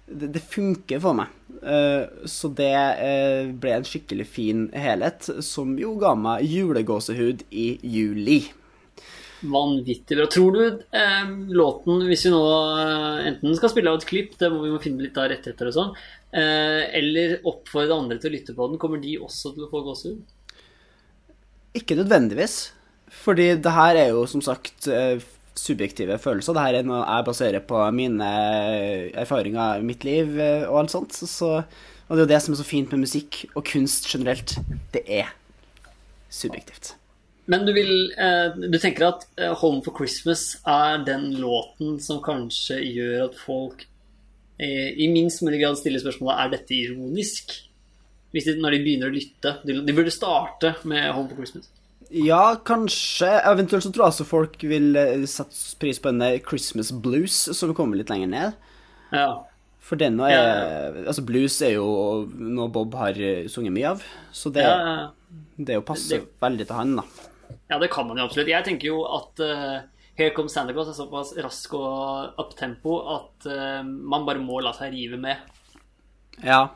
det, det funker for meg. Uh, så det uh, ble en skikkelig fin helhet, som jo ga meg julegåsehud i juli. Vanvittig bra. Tror du eh, låten, hvis vi nå eh, enten skal spille av et klipp, det må vi må finne litt av rettigheter og sånn, eh, eller oppfordre andre til å lytte på den, kommer de også til å få gåsehud? Ikke nødvendigvis, fordi det her er jo som sagt eh, subjektive følelser. Det her er noe jeg baserer på mine erfaringer i mitt liv eh, og alt sånt. Så, og det er jo det som er så fint med musikk og kunst generelt. Det er subjektivt. Men du vil eh, Du tenker at eh, 'Home for Christmas' er den låten som kanskje gjør at folk eh, i minst mulig grad stiller spørsmålet er dette ironisk? De, når de begynner å lytte. De, de burde starte med 'Home for Christmas'. Ja, kanskje. Eventuelt så tror jeg også folk vil sette pris på denne Christmas blues, som kommer litt lenger ned. Ja. For den nå ja. Altså, blues er jo noe Bob har sunget mye av, så det, Ja, det er jo passer veldig til han, da. Ja, det kan man jo absolutt. Jeg tenker jo at uh, Here Comes Santa Claus er såpass rask og uptempo at uh, man bare må la seg rive med. Ja.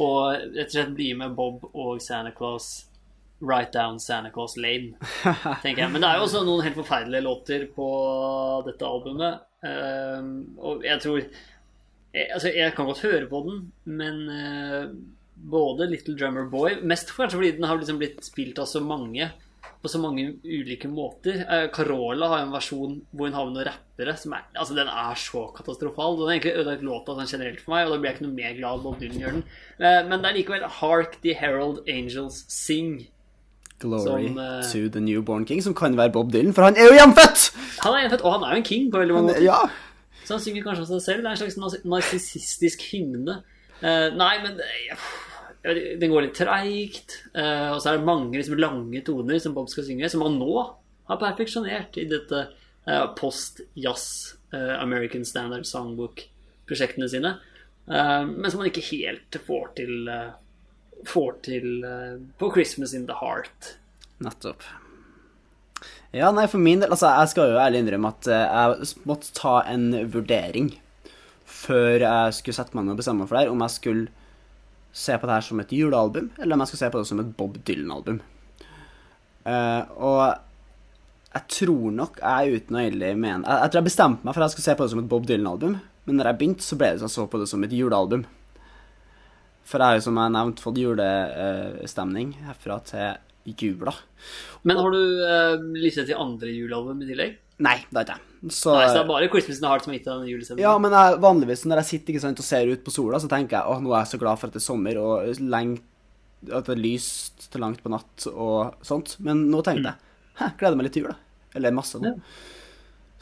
Og rett og slett bli med Bob og Santa Claus right down Santa Claus Lane, (laughs) tenker jeg. Men det er jo også noen helt forferdelige låter på dette albumet. Uh, og jeg tror jeg, Altså, jeg kan godt høre på den, men uh, både Little Drummer Boy Mest kanskje fordi den har liksom blitt spilt av så mange på så mange ulike måter. Eh, Carola har en versjon hvor hun har med noen rappere som er Altså, den er så katastrofal. Den har egentlig ødelagt låta sånn generelt for meg, og da blir jeg ikke noe mer glad Bob Dylan gjør den. Eh, men det er likevel Hark the Herald Angels Sing. Glory Som, uh, to the newborn king, som kan være Bob Dylan, for han er jo gjenfødt! Han er gjenfødt, og han er jo en king på veldig mange måter. Ja. Så han synger kanskje om seg selv. Det er en slags narsissistisk hymne. Uh, nei, men ikke, den går litt treigt. eh, og så er det mange liksom, lange toner som Bob skal synge, som han nå har perfeksjonert i dette eh, post-jazz eh, American Standard Songbook-prosjektene sine. Men som han ikke helt får til, får til på Christmas in the Heart. Nettopp. Ja, nei, for min del Altså, jeg skal jo ærlig innrømme at jeg måtte ta en vurdering før jeg skulle sette meg ned og bestemme meg for det her, om jeg skulle se på det her som et julealbum, eller om jeg skal se på det som et Bob Dylan-album. Uh, og jeg tror nok jeg uten å egentlig mene jeg, tror jeg bestemte meg for at jeg skulle se på det som et Bob Dylan-album, men når jeg begynte, så ble det så jeg så på det som et julealbum. For jeg har jo, som jeg nevnte, fått julestemning herfra til jula. Men har du uh, lyttet til andre julealbum i tillegg? Nei, det har ikke jeg. Så, Nei, så det er bare Christmas in the Heart som har gitt deg den julestemningen? ja, men jeg, vanligvis når jeg sitter ikke sant, og ser ut på sola, så tenker jeg åh, nå er jeg så glad for at det er sommer, og lengt, at det er lyst til langt på natt og sånt. Men nå tenkte jeg hæ, gleder meg litt til jul, da. Eller masse nå.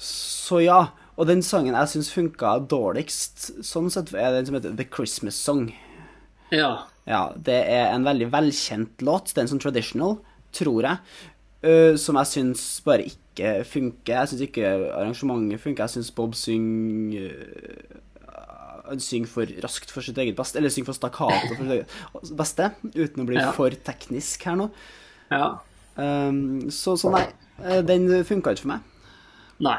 Så ja. Og den sangen jeg syns funka dårligst, sånn sett, er den som heter The Christmas Song. Ja. Ja, det er en veldig velkjent låt. Det er en sånn traditional, tror jeg, øh, som jeg syns bare ikke funker. Jeg syns ikke arrangementet funker. Jeg syns Bob synger Han synger for raskt for sitt eget beste, eller synger for stakkato for sitt eget beste, uten å bli Ja. for teknisk her nå. ja. Um, så, så nei, øh, den funka ikke for meg. Nei.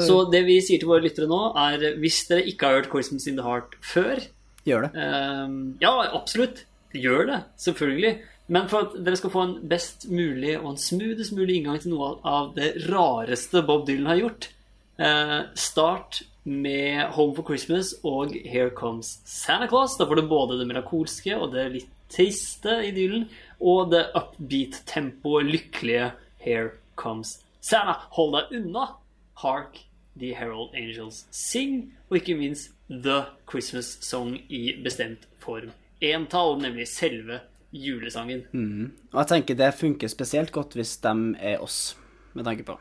Så det vi sier til våre lyttere nå, er hvis dere ikke har hørt Christmas in the Heart før Gjør det. Um, Ja, absolutt. Gjør det. Selvfølgelig. Men for at dere skal få en best mulig og en smoothest mulig inngang til noe av det rareste Bob Dylan har gjort, eh, start med Home for Christmas og Here Comes Santa Claus. Da får du både det melankolske og det litt triste i Dylan, og det upbeat tempoet, lykkelige Here Comes Santa. Hold deg unna Hark The Herald Angels Sing, og ikke minst The Christmas Song i bestemt form. Entall, nemlig selve julesangen. Og jeg tenker det funker spesielt godt hvis de er oss, med tanke på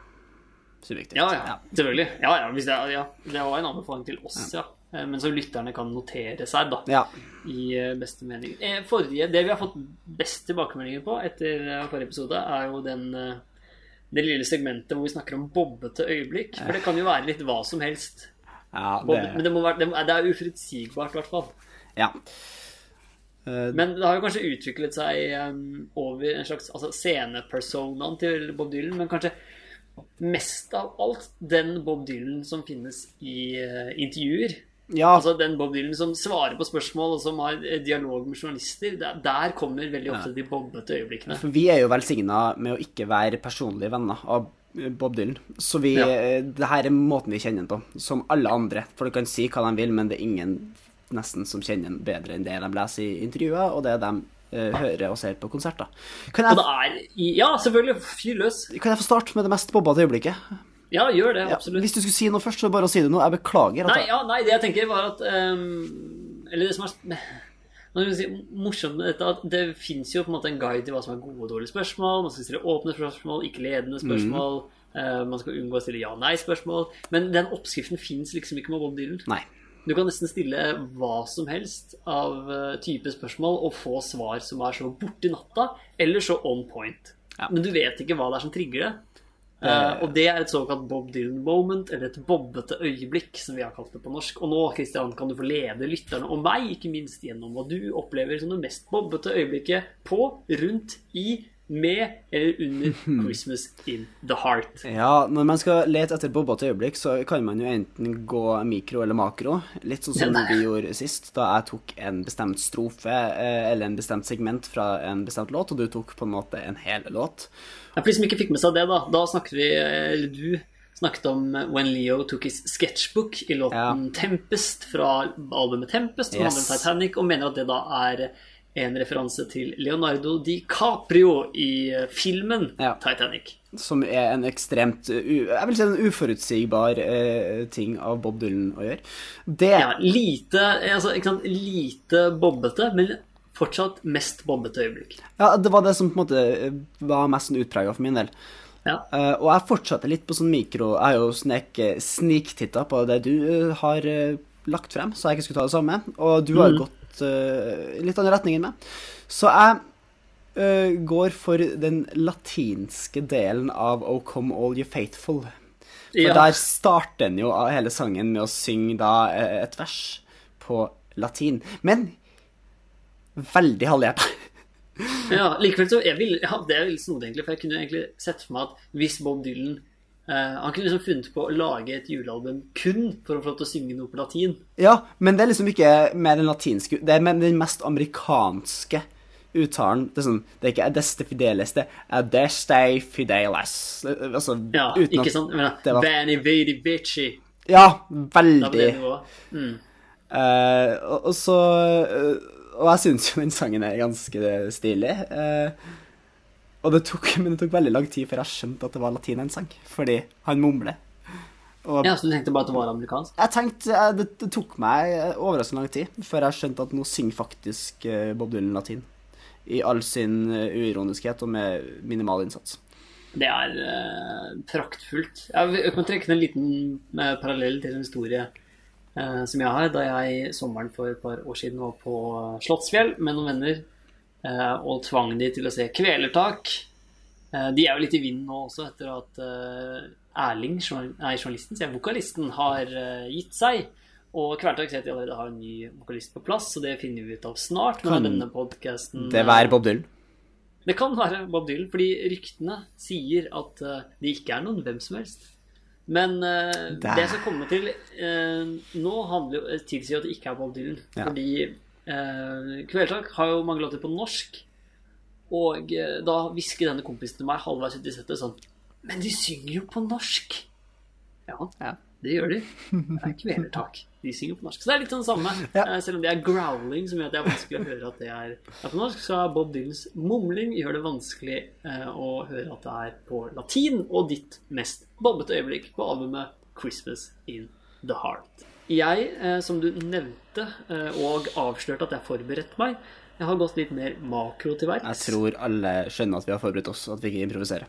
subjektivt. Ja, ja, selvfølgelig. Ja, ja, hvis det, ja, det var en anbefaling til oss, ja. Eh, Men så lytterne kan notere seg, da. Ja. I eh, beste mening. Eh, Forrige, det vi har fått best tilbakemeldinger på etter forrige episode, er jo den det lille segmentet hvor vi snakker om bobbete øyeblikk. For det kan jo være litt hva som helst. ja, det... men det, være, det, det er uforutsigbart, i hvert fall. ja. Eh, Men det har jo kanskje utviklet seg um, over en slags altså scenepersonaen til Bob Dylan, men kanskje mest av alt den Bob Dylan som finnes i uh, intervjuer. ja, Altså den Bob Dylan som svarer på spørsmål, og som har eh, dialog med journalister. Der, der kommer veldig ofte de bobbete øyeblikkene. Vi er jo velsigna med å ikke være personlige venner av Bob Dylan. Så vi, Ja. det her er måten vi kjenner ham på, som alle andre. For de kan si hva de vil, men det er ingen nesten som kjenner bedre enn det de leser i intervjuer, og det de uh, hører og ser på konserter. Kan jeg, det er Ja, selvfølgelig. Fyr løs. kan jeg få starte med det mest bobbete øyeblikket? Ja, gjør det. Ja, Absolutt. hvis du skulle si noe først, så bare å si det nå. Jeg beklager. Nei, ja, nei, det jeg tenker var at um, Eller det som er (laughs) si, morsomt med dette at Det fins jo på en måte en guide til hva som er gode og dårlige spørsmål. Man skal stille åpne spørsmål, ikke ledende spørsmål. eh, man skal unngå å stille ja-nei-spørsmål. Men den oppskriften fins liksom ikke med Bob Dylan. nei. Du kan nesten stille hva som helst av eh, type spørsmål og få svar som er så borti natta, eller så on point. Ja. Men du vet ikke hva det er som trigger det. Uh, og det er et såkalt Bob Dylan moment, eller et bobbete øyeblikk, som vi har kalt det på norsk. Og nå Christian, kan du få lede lytterne og meg, ikke minst gjennom hva du opplever som det mest bobbete øyeblikket på, rundt, i, med eller under (laughs) Christmas in the Heart. Ja, når man skal lete etter bobbete øyeblikk, så kan man jo enten gå mikro eller makro. Litt sånn som vi gjorde sist, da jeg tok en bestemt strofe eh, eller en bestemt segment fra en bestemt låt, og du tok på en måte en hel låt. Ja, For de som ikke fikk med seg det, da, da snakket vi, eller du snakket om When Leo Took His Sketchbook i låten Tempest fra albumet Tempest, som Yes. handler om Titanic, og mener at det da er en referanse til Leonardo DiCaprio i eh, filmen Ja. Titanic. Som er en ekstremt uh, Jeg vil si en uforutsigbar eh, ting av Bob Dylan å gjøre. Det Ja, lite, altså, ikke sant, lite bobbete, men fortsatt mest bobbete øyeblikk. Ja, det var det som på en måte eh, var mest utprega for min del. Ja. Uh, og jeg fortsatte litt på sånn mikro Jeg har jo sniktitta på det du eh, har uh, lagt frem, så jeg ikke skulle ta det samme. Og du har jo gått uh, litt annen retning enn meg. Så jeg uh, går for den latinske delen av O Come All You Faithful. For Ja. der starter en jo hele sangen med å synge da eh, et vers på latin. Men veldig halvhjerta. Ja, likevel så jeg vil, ja, Det er veldig snodig, egentlig. For jeg kunne egentlig sett for meg at hvis Bob Dylan eh, Han kunne liksom funnet på å lage et julealbum kun for å få lov til å synge noe på latin. Ja, men det er liksom ikke mer den latinske Det er den mest amerikanske uttalen. Det er sånn Det er ikke Adeste Fideles, det er Adeste Fideles. Altså, Ja, uten ikke sant? Men, det var- Vanny Vidi Vici. Ja, veldig. det. Mm. uh, og, og så uh, Og jeg syns jo den sangen er ganske stilig. eh, og det tok, (laughs) men det tok veldig lang tid før jeg skjønte at det var latin sang, fordi han mumler. Og Ja, Så du tenkte bare at det var amerikansk? jeg tenkte eh, det, det tok meg eh, overraskende lang tid før jeg skjønte at nå synger faktisk eh, Bob Dylan latin. I all sin uironiskhet og med minimal innsats. Det er uh, praktfullt. Jeg, kan trekke en liten uh, parallell til en historie uh, som jeg har. Da jeg sommeren for et par år siden var på Slottsfjell med noen venner og tvang de til å se Kvelertak. Eh, de er jo litt i vinden nå også, etter at eh, Erling, nei, journalisten, sier vokalisten, har eh, gitt seg. Og Kvelertak sier at de allerede har en ny vokalist på plass, så det finner vi ut av snart. Kan denne podcasten, Det være Bob Dylan. det kan være Bob Dylan, fordi ryktene sier at eh, det ikke er noen hvem som helst. Men eh, Det jeg skal komme til eh, nå, handler jo, eh, tilsier at det ikke er Bob Dylan. Ja. Fordi uh, Kvelertak har jo mange låter på norsk. Og eh, da hvisker denne kompisen til meg halvveis ut i settet sånn Men de synger jo på norsk! Ja, Ja. det gjør de. Det er kvelertak. De synger på norsk. Så det er litt sånn samme. (laughs) Ja. Eh, Selv om det er growling som gjør at det er vanskelig å høre at det er, er på norsk, så er Bob Dylans mumling gjør det vanskelig eh, å høre at det er på latin, og ditt mest bobbete øyeblikk på albumet 'Christmas in the Heart'. Jeg, eh, som du nevnte, eh, og avslørte at jeg forberedte meg, jeg har gått litt mer makro til verks. Jeg tror alle skjønner at vi har forberedt oss, og at vi ikke improviserer.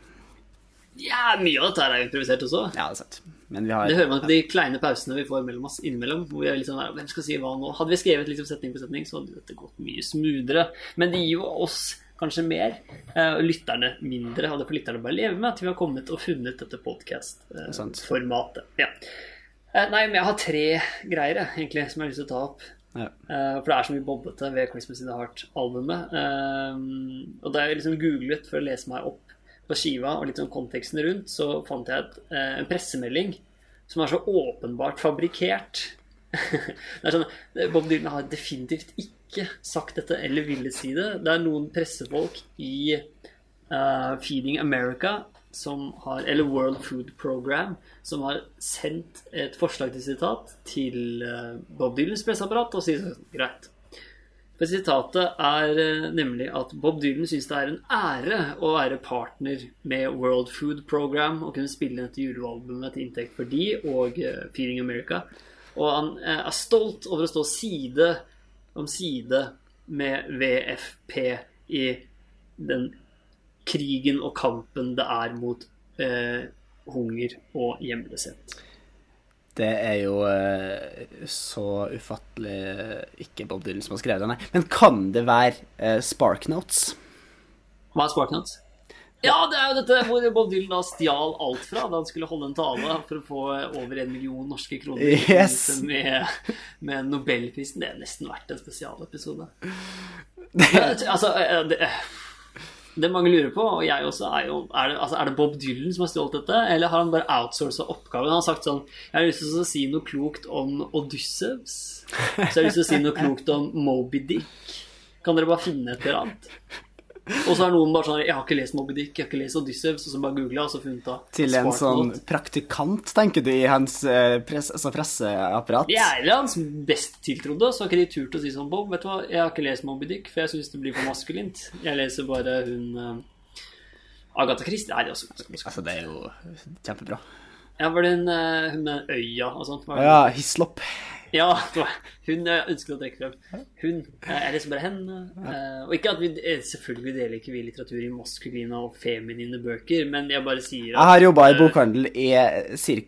Ja, mye av dette er improvisert også. Ja, det er sant. Men vi har Det hører man på de kleine pausene vi får mellom oss innimellom. Hvor vi er litt sånn der, hvem skal si hva nå? Hadde vi skrevet liksom setning på setning, så hadde dette gått mye smoothere. Men det gir jo oss kanskje mer, eh, og lytterne mindre. Og det får lytterne bare leve med at vi har kommet og funnet dette podkast-formatet. Ja. Eh, Nei, men jeg har tre greier jeg, egentlig som jeg har lyst til å ta opp. ja. Uh, For det er så mye bobbete ved Christmas in the Heart-albumet. Eh, Og da jeg liksom googlet for å lese meg opp på skiva og litt sånn konteksten rundt, så fant jeg et, uh, en pressemelding som er så åpenbart fabrikkert. (laughs) det er sånn, Bob Dylan har definitivt ikke sagt dette eller ville si det. Det er noen pressefolk i Feeding America som har, eller World Food Program som har sendt et forslag til sitat til eh, Bob Dylans presseapparat og sier sånn greit. For sitatet er eh, nemlig at Bob Dylan syns det er en ære å være partner med World Food Program og kunne spille dette julealbumet til inntekt for de og eh, Feeding America. Og han er stolt over å stå side om side med VFP i den krigen og kampen det er mot eh, hunger og hjemløshet. Det er jo eh, så ufattelig eh, ikke Bob Dylan som har skrevet det, nei. Men kan det være eh, Sparknotes? Hva er Sparknotes? Ja, det er jo dette hvor Bob Dylan da stjal alt fra da han skulle holde en tale for å få over en million norske kroner Yes. med, med Nobelprisen. Det er nesten vært en spesialepisode. (laughs) Altså, eh, det, det mange lurer på, og jeg også, er jo er det, altså, er det Bob Dylan som har stjålet dette, eller har han bare outsourca oppgaven? Han har sagt sånn Jeg har lyst til å si noe klokt om Odyssevs. Så jeg har lyst til å si noe klokt om Moby Dick. Kan dere bare finne et eller annet? Og så er noen bare sånn Jeg har ikke lest Moby Dick, jeg har ikke lest Odyssevs, og så bare googla, og så funnet da Til en sånn Note. praktikant, tenker du, i hans eh, press, altså presseapparat? Jeg er hans best tiltrodde, så har ikke de turt å si sånn Bob, vet du hva, jeg har ikke lest Moby Dick, for jeg syns det blir for maskulint. Jeg leser bare hun uh, Agatha Christie. Nei, det er også ganske maskulint. Altså, det er jo kjempebra. Ja, var det hun, eh, hun med øya og sånt? Ja, Hislop. Ja, hun ønsker ønsket å trekke frem. Hun. eh, Jeg leser bare henne. eh, Og ikke at vi eh, Selvfølgelig deler ikke vi litteratur i maskuline og feminine bøker, men jeg bare sier at Jeg har jobba i eh, bokhandel i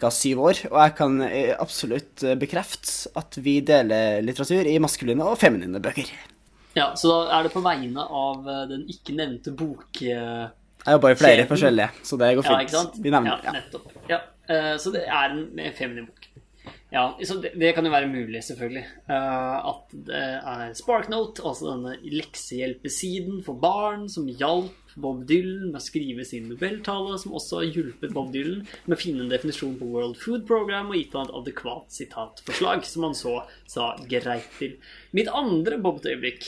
ca. syv år, og jeg kan eh, absolutt eh, bekrefte at vi deler litteratur i maskuline og feminine bøker. Ja, Så da er det på vegne av eh, den ikke nevnte bok... eh, Jeg jobba i flere forskjellige, så det går fint. Ja, ikke sant? Vi nevner ja, ja. nettopp. Ja, eh, så det er en en feminin bok. Ja, det, det kan jo være mulig, selvfølgelig. Uh, at det er SparkNote, altså denne leksehjelpesiden for barn som hjalp Bob Dylan med å skrive sin nobeltale, som også har hjulpet Bob Dylan med å finne en definisjon på World Food Program og gitt han et adekvat sitatforslag, som han så sa greit til. Mitt andre bobbete øyeblikk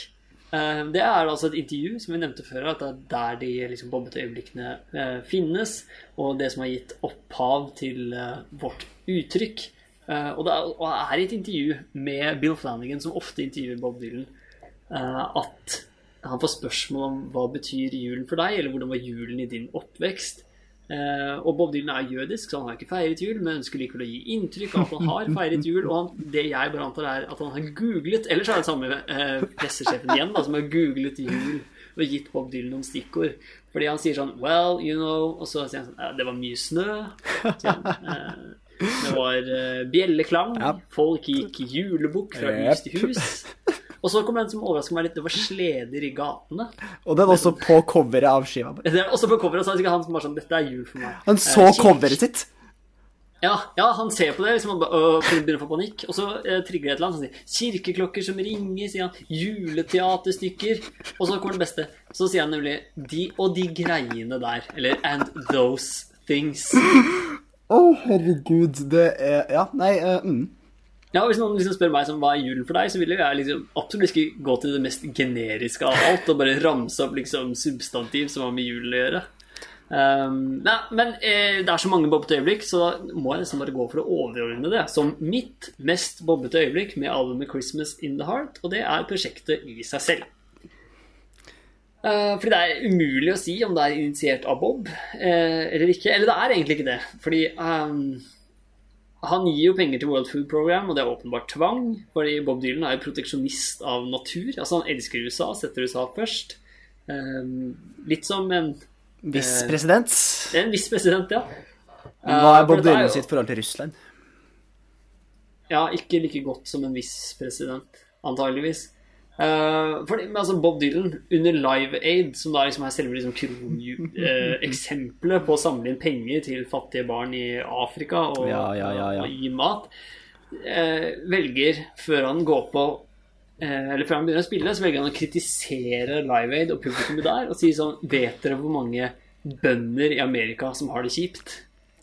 uh, Det er altså et intervju som vi nevnte før, at det er der de liksom, bobbete øyeblikkene uh, finnes, og det som har gitt opphav til eh, vårt uttrykk. Eh, og det er, og er et intervju med Bill Flanagan, som ofte intervjuer Bob Dylan, eh, at han får spørsmål om hva betyr julen for deg, eller hvordan var julen i din oppvekst. Uh, og Bob Dylan er jødisk, så han har ikke feiret jul, men ønsker likevel å gi inntrykk av at han har feiret jul. Og han, det jeg bare antar, er at han har googlet Ellers er det samme uh, pressesjefen igjen, da, som har googlet jul og gitt Bob Dylan noen stikkord. Fordi han sier sånn Well, you know Og så sier han sånn Det var mye snø. Så, eh, det var eh, bjelleklang. Ja. Folk gikk julebukk fra hus til hus. Og så kom den som overraska meg litt. Det var sleder i gatene. Og den også på coveret av skiva. Det også på coveret så er det han som bare sånn Dette er jul for meg. Han så Eh, coveret sitt. Ja, ja, han ser på det, liksom og begynner å få panikk. Og så eh, trigger det et eller annet. Sier 'Kirkeklokker som ringer', sier han. 'Juleteaterstykker'. Og så kommer det beste. Så sier han nemlig 'de og de greiene der'. Eller 'and those things'. Å, herregud. Det er Ja, nei uh, mm. Ja, Hvis noen liksom spør meg som hva er julen for deg, så vil jeg liksom absolutt ikke gå til det mest generiske av alt og bare ramse opp liksom substantiv som har med julen å gjøre. Um, nei, men eh, det er så mange bobbete øyeblikk, så da må jeg nesten bare gå for å overordne det som mitt mest bobbete øyeblikk med albumet 'Christmas in the Heart', og det er prosjektet i seg selv. Uh, fordi det er umulig å si om det er initiert av Bob eh, eller ikke. Eller det er egentlig ikke det. Fordi um, han gir jo penger til World Food Program, og det er åpenbart tvang. Fordi Bob Dylan er jo proteksjonist av natur. Altså Han elsker USA, setter USA først. Um, litt som en, Viss Eh, president. en viss president, ja. Hva er Bob Dylan sitt forhold til Russland? Ja, ikke like godt som en viss president, antageligvis. Uh, fordi, men altså Bob Dylan under Live Aid, som da liksom er selve liksom kroneksempelet på å samle inn penger til fattige barn i Afrika og, Ja, ja, ja, og gi mat, uh, velger før han går på eh, Eller før han begynner å spille, så velger han å kritisere Live Aid og publikummet der og sier sånn Vet dere hvor mange bønder i Amerika som har det kjipt?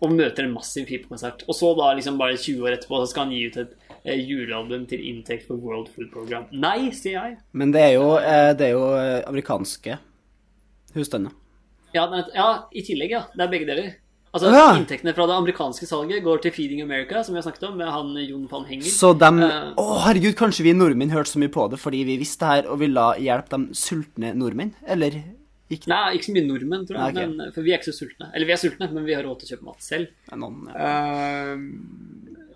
Og møter en massiv pipekonsert. Og så da liksom bare 20 år etterpå så skal han gi ut et julealbum til inntekt for World Food Program. Nei, sier jeg. Men det er jo, eh, det er jo eh, amerikanske husstander. Ja, ja, i tillegg, ja. Det er begge deler. Altså, Ja. Inntektene fra det amerikanske salget går til Feeding America, som vi har snakket om, med han Jon van Hengel. Så dem uh, Å, herregud, kanskje vi nordmenn hørte så mye på det fordi vi visste det her og ville hjelpe de sultne nordmenn? Eller ikke Nei, ikke så mye nordmenn, tror jeg. Nei, okay. men, for vi er ikke så sultne. Eller vi er sultne, men vi har råd til å kjøpe mat selv. noen ja.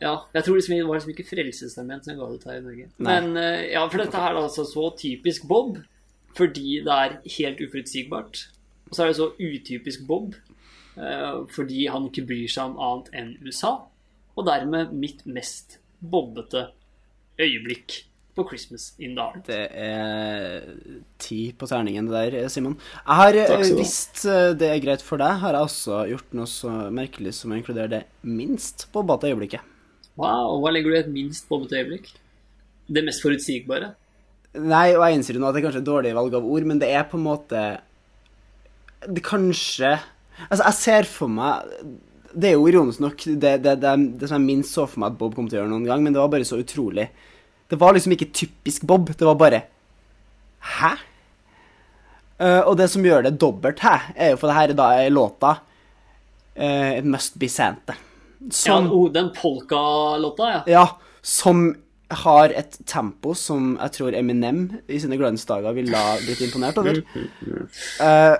Ja, jeg tror liksom, det var liksom ikke Frelsesarmeen som ga det ut her i Norge. Nei. Men eh, ja, for dette her er altså så typisk Bob, fordi det er helt uforutsigbart. Og så er det så utypisk Bob, eh, fordi han ikke bryr seg om annet enn USA. Og dermed mitt mest bobbete øyeblikk på Christmas in the Heart. Det er ti på terningen det der, Simon. Jeg har. Hvis eh, det er greit for deg, har jeg også gjort noe så merkelig som å inkludere det minst bobbete øyeblikket. Wow, hva legger du i et minst bobbete øyeblikk? Det mest forutsigbare? Nei, og jeg innser jo nå at det er kanskje et dårlig valg av ord, men det er på en måte Det kanskje Altså, jeg ser for meg Det er jo ironisk nok det, det, det, det som jeg minst så for meg at Bob kom til å gjøre noen gang, men det var bare så utrolig Det var liksom ikke typisk Bob. Det var bare Hæ? Uh, og det som gjør det dobbelt hæ, er jo for det her da er låta uh, Must Be Santa. Som ja, den polka-låta, ja. ja, som har et tempo som jeg tror Eminem i sine glansdager ville ha blitt imponert over. Uh,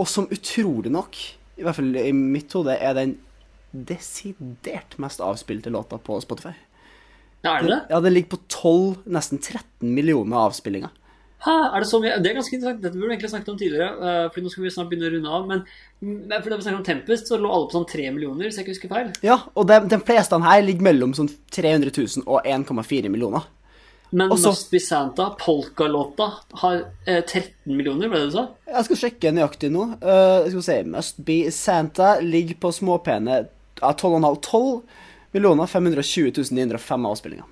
og som utrolig nok, i hvert fall i mitt hode, er den desidert mest avspilte låta på Spotify. Ja, er det det? Ja, den ligger på 12, nesten 13 millioner avspillinger. Er det så mye? Det er ganske interessant. Dette burde vi egentlig snakket om tidligere. eh, Fordi nå skal vi snart begynne å runde av. Men for da vi snakket om Tempest, så lå alle på sånn 3 millioner, hvis jeg ikke husker feil. Ja, og de, de fleste her ligger mellom sånn 300 000 og 1,4 millioner. Men Og Must Be Santa, polka-låta, har eh, 13 millioner, ble det du sa? Jeg skal sjekke nøyaktig nå. Uh, skal vi se Must Be Santa ligger på småpene ja, 12,5 12 millioner 520 905 avspillinger.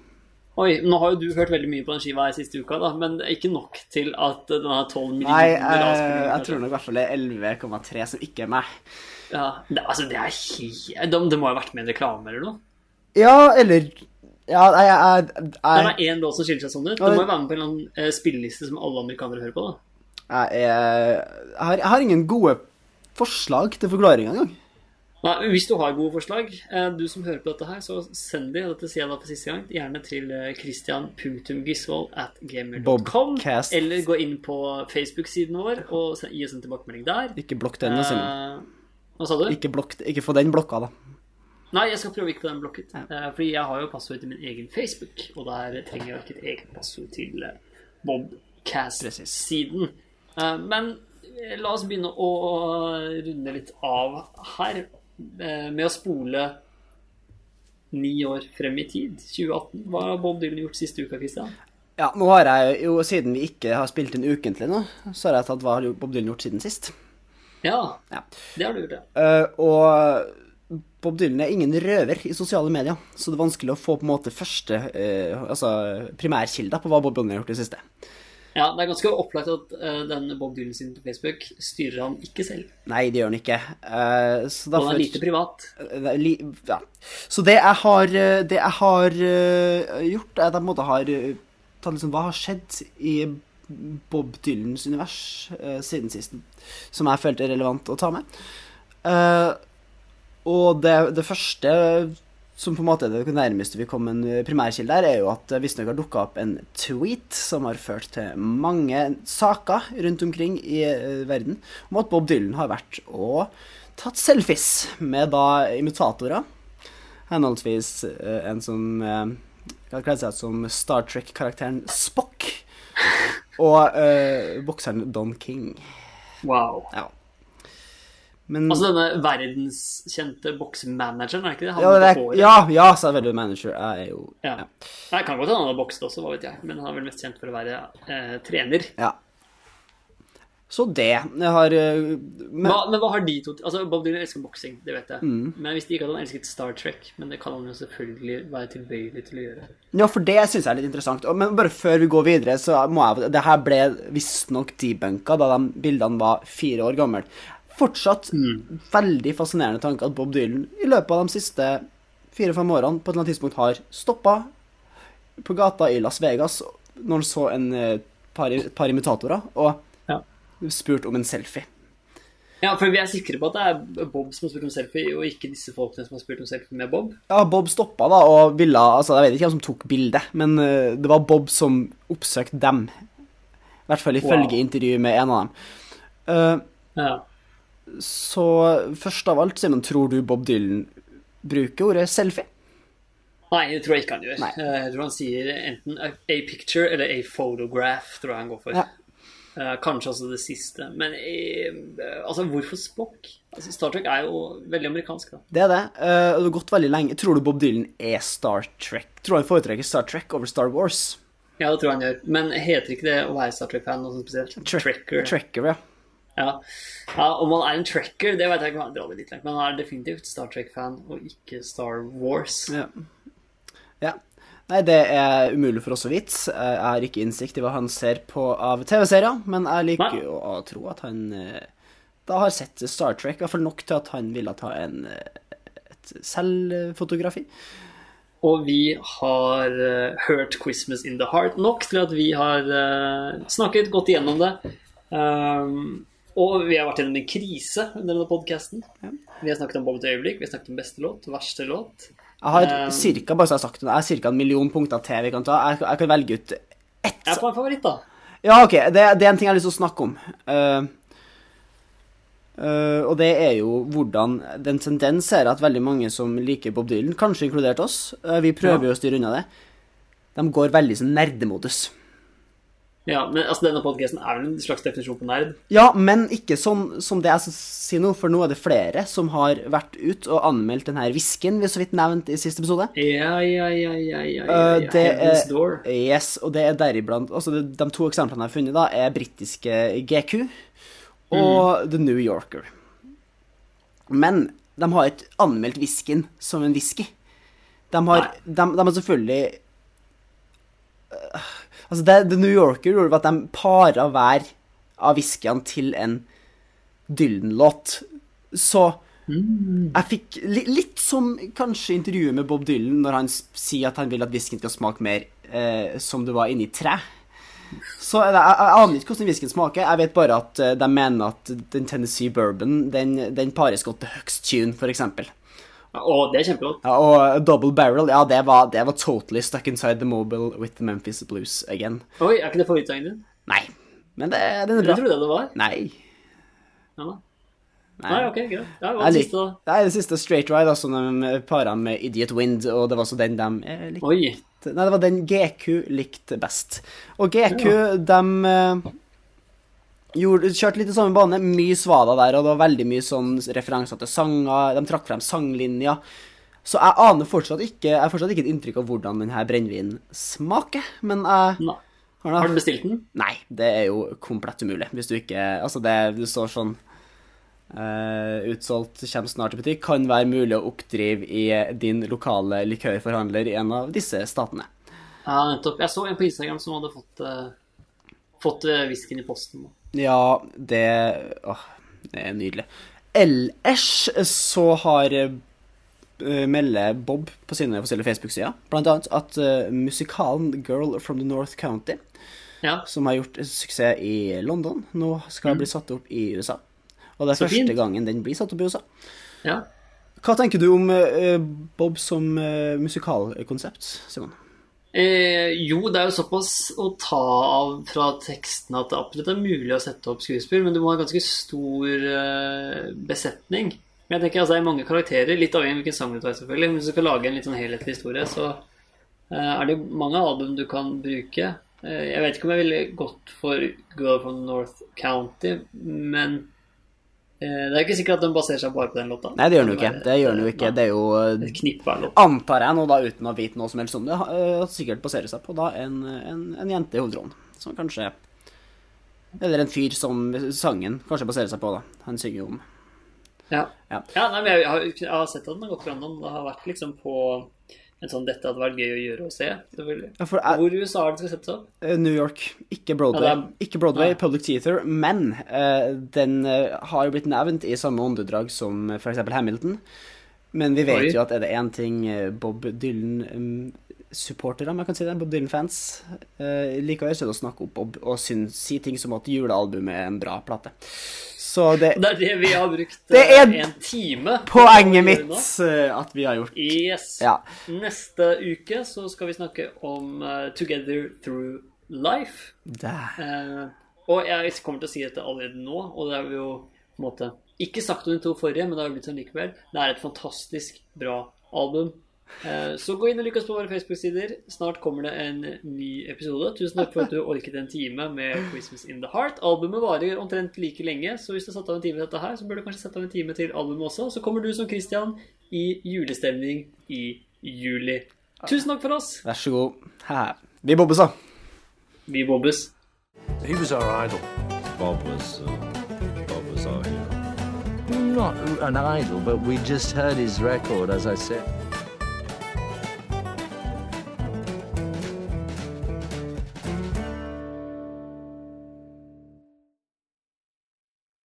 Oi, nå har jo du hørt veldig mye på den skiva her siste uka, da, men ikke nok til at den har 12 millioner Nei, eh, jeg tror nok i hvert fall det er 11,3 som ikke er meg. Ja, det, altså, det er helt det, det må ha vært med en reklame eller noe. Ja, eller Ja, jeg, jeg, Det jeg, er én låt som skiller seg sånn ut. Det må jo være med på en eller annen eh, spilleliste som alle amerikanere hører på, da. jeg, jeg, jeg, har, jeg har ingen gode forslag til forklaring engang. Nei, hvis du har gode forslag, eh, du som hører på dette her, så send de, og dette sier jeg da for siste gang, gjerne til eh, christian.gisvold at gamer.com. Eller gå inn på Facebook-siden vår og gi oss en tilbakemelding der. Ikke blokk den, da, Eh, Hva sa du? Ikke, blokk, ikke få den blokka, da. Nei, jeg skal prøve ikke på den blokket. Ja. fordi jeg har jo passord til min egen Facebook, og der trenger jeg ikke et eget passord til eh, Bobcast-siden. Eh, men eh, la oss begynne å runde litt av her eh, med å spole ni år frem i tid. 2018. Hva har Bob Dylan gjort siste uka, Christian? Ja, nå har jeg jo, siden vi ikke har spilt inn ukentlig nå, så har jeg tatt hva har Bob Dylan gjort siden sist. Ja, Ja. det har du gjort, ja. Eh, og Bob Dylan er ingen røver i sosiale medier, så det er vanskelig å få på en måte første eh, altså primærkilder på hva Bob Dylan har gjort i det siste. Ja, Det er ganske opplagt at uh, den Bob Dylan sin på Facebook styrer han ikke selv. Nei, det gjør han ikke. Uh, så Og han er lite privat. Er li ja. Så det jeg har, det jeg har gjort, er at jeg på en måte har tatt liksom hva har skjedd i Bob Dylans univers siden sist, som jeg følte er relevant å ta med. Og det, det første som på en måte er det nærmeste vi kom en primærkilde der, er jo at det visstnok har dukka opp en tweet som har ført til mange saker rundt omkring i eh, verden om at Bob Dylan har vært og tatt selfies med da imitatorer. Henholdsvis eh, en som eh, kan kle seg ut som Star Trek-karakteren Spock. Og uh, bokseren Don King. Wow. Ja. Men Altså denne verdenskjente boksemanageren, er ikke det? Han ja, det er, ja, ja, ja, selvfølgelig manager. Jeg er jo Ja. Nei, kan godt hende han har bokset også, hva vet jeg. Men han er vel mest kjent for å være eh, trener. Ja. Så det har eh, men, Hva, men hva har de to Altså, Bob Dylan elsker boksing, det vet jeg. Mm. Men jeg visste ikke at han elsket Star Trek. Men det kan han jo selvfølgelig være tilbøyelig til å gjøre. Ja, for det syns jeg er litt interessant. Men bare før vi går videre, så må jeg Det her ble visstnok debunka da de bildene var fire år gamle. Fortsatt veldig fascinerende tanke at Bob Dylan i løpet av de siste fire-fem årene på et eller annet tidspunkt har stoppa på gata i Las Vegas når han så en eh, par, par imitatorer, og Ja. spurt om en selfie. Ja, for vi er sikre på at det er Bob som har spurt om selfie, og ikke disse folkene som har spurt om selfie med Bob. Ja, Bob stoppa da og ville Altså, jeg vet ikke hvem som tok bildet, men eh, det var Bob som oppsøkte dem. I hvert fall ifølge Wow. intervjuet med en av dem. Uh, Ja. Så først av alt, Simen, tror du Bob Dylan bruker ordet selfie? Nei, det tror jeg ikke han gjør. Nei. Eh, Jeg tror han sier enten a, picture eller a photograph, tror jeg han går for. Ja. Eh, Kanskje også det siste. Men eh, altså, hvorfor Spock? Altså, Star Trek er jo veldig amerikansk, da. Det er det. og det har gått veldig lenge. Tror du Bob Dylan er Star Trek? Tror han foretrekker Star Trek over Star Wars? Ja, det tror jeg han gjør. Men heter ikke det å være Star Trek-fan noe sånt spesielt? Trekker. Trekker, ja. Ja. ja, om han er en trekker, det vet jeg ikke det litt langt, men han er definitivt Star Trek-fan og ikke Star Wars. Ja. ja. Nei, det er umulig for oss å vite. Jeg har ikke innsikt i hva han ser på av TV-serier, men jeg liker Nei. å tro at han eh, da har sett Star Trek, iallfall nok til at han ville ta en, eh, et selvfotografi. Og vi har uh, hørt 'Christmas in the Heart' nok til at vi har uh, snakket godt igjennom det. Um, og vi har vært gjennom en krise under denne podkasten. Vi har snakket om Bob et øyeblikk, vi har snakket om beste låt, verste låt. Jeg har Um, cirka, bare så jeg har sagt det, jeg har cirka en million punkter til vi kan ta. Jeg, jeg kan velge ut ett. Jeg får en favoritt, da. Ja, OK, det, det er en ting jeg har lyst til å snakke om. Uh, uh, og det er jo hvordan Den tendens er at veldig mange som liker Bob Dylan, kanskje inkludert oss, uh, vi prøver Ja. jo å styre unna det, de går veldig sånn nerdemodus. Ja, men altså, denne podkasten er vel en slags definisjon på nerd? Ja, men ikke sånn som det jeg skal si nå, for nå er det flere som har vært ut og anmeldt denne her whisken vi så vidt nevnte i siste episode. Ja, ja, ja, ja, ja, ja, Eh, det er-. Yes, og det er deriblant Altså, De, de to eksemplene jeg har funnet, da, er britiske GQ og The New Yorker. Men de har ikke anmeldt whiskyen som en whisky. De har, de, de har selvfølgelig øh, Altså, det The New Yorker gjorde at de para hver av whiskyene til en Dylan-låt. Så jeg fikk li, litt som kanskje intervjuet med Bob Dylan når han sier at han vil at whiskyen skal smake mer eh, som det var inni tre. Så jeg, jeg aner ikke hvordan whiskyen smaker. Jeg vet bare at eh, de mener at den Tennessee Bourbon den, den pares godt til Hux Tune, for Å, det er kjempegodt. Ja, og Double Barrel, ja, det var, det var totally stuck inside the mobile with the Memphis Blues again. Oi, er ikke det favorittsangen din? Nei, men det, den er bra. Du trodde det var. Nei. Ja, da. Nei. Nei, ok, greit. Ja, hva var det siste, da? Det det siste Straight Ride, altså, som de para med Idiot Wind, og det var så den de eh, likte. Oi. Nei, det var den GQ likte best. Og GQ, de eh, gjorde, kjørte litt i samme bane. Mye svada der, og det var veldig mye sånn referanser til sanger. De trakk frem sanglinjer. Så jeg aner fortsatt ikke Jeg har fortsatt ikke et inntrykk av hvordan denne brennevinen smaker, men jeg Nei. har Har du bestilt den? Nei, det er jo komplett umulig. Hvis du ikke Altså, det, det står sånn uh, Utsolgt, kommer snart i butikk. Kan være mulig å oppdrive i din lokale likørforhandler i en av disse statene. Ja, nettopp. Jeg så en på Instagram som hadde fått, uh, fått eh, whiskyen i posten. Ja, det Åh, det er nydelig. Ellers så har eh, melder Bob på sine forskjellige Facebook-sider annet at uh, musikalen Girl from the North County, Ja. som har gjort suksess i London, nå skal bli satt opp i USA. Og det er Så første fint. gangen den blir satt opp i USA. ja. Hva tenker du om uh, Bob som uh, musikalkonsept, Simon? Eh, jo, det er jo såpass å ta av fra teksten at det absolutt er mulig å sette opp skuespill, men du må ha en ganske stor eh, besetning. Men jeg tenker altså, Det er mange karakterer, litt avhengig av hvilken sang du tar, selvfølgelig. Men hvis du skal lage en litt sånn helhetlig historie, så eh, er det mange album du kan bruke. Eh, jeg vet ikke om jeg ville gått for Girl from North County, men det er ikke sikkert at den baserer seg bare på den låta. Nei, det gjør den jo ikke. Det gjør den jo ikke. Det er jo eh, antar jeg nå da, uten å vite noe som helst om det, eh, at sikkert baserer seg på da en, en, en jente i hovedrollen. Som kanskje Eller en fyr som sangen kanskje baserer seg på, da. Han synger jo om Ja. Ja. Ja, nei, men jeg, har, jeg har sett at den har gått noen. Det har vært liksom på en sånn 'dette hadde vært gøy å gjøre og se'. selvfølgelig. Ja, jeg, Hvor i USA er det skal settes opp? eh, New York, ikke Broadway. Ja, er- Ikke Broadway, Nei. Public Theater, men uh, den uh, har jo blitt nevnt i samme åndedrag som f.eks. Hamilton. Men vi vet Oi. jo at er det én ting Bob Dylan-supportere, om jeg kan si det, Bob Dylan-fans, eh, liker å snakke opp og, og synes, si ting som at julealbumet er en bra plate. Så det Det er det vi har brukt Det eh, en time poenget mitt nå. eh, at vi har gjort. Yes. Ja. Neste uke så skal vi snakke om uh, 'Together Through Life'. Eh, og jeg kommer til å si dette allerede nå, og det er jo på en måte ikke sagt om de to forrige, men det har blitt sånn likevel. Det er et fantastisk bra album. Eh, Så gå inn og lik oss på våre Facebook-sider. Snart kommer det en ny episode. Tusen takk for at du orket en time med 'Christmas in the Heart'. Albumet varer omtrent like lenge, så hvis du har satt av en time til dette her, så bør du kanskje sette av en time til albumet også. Så kommer du som Christian i julestemning i juli. Tusen takk for oss. Vær så god. Her. Vi bobbes, da. Vi bobbes. He was our idol. Bob was uh, Bob was our hero. Not an idol, but we just heard his record, as I said.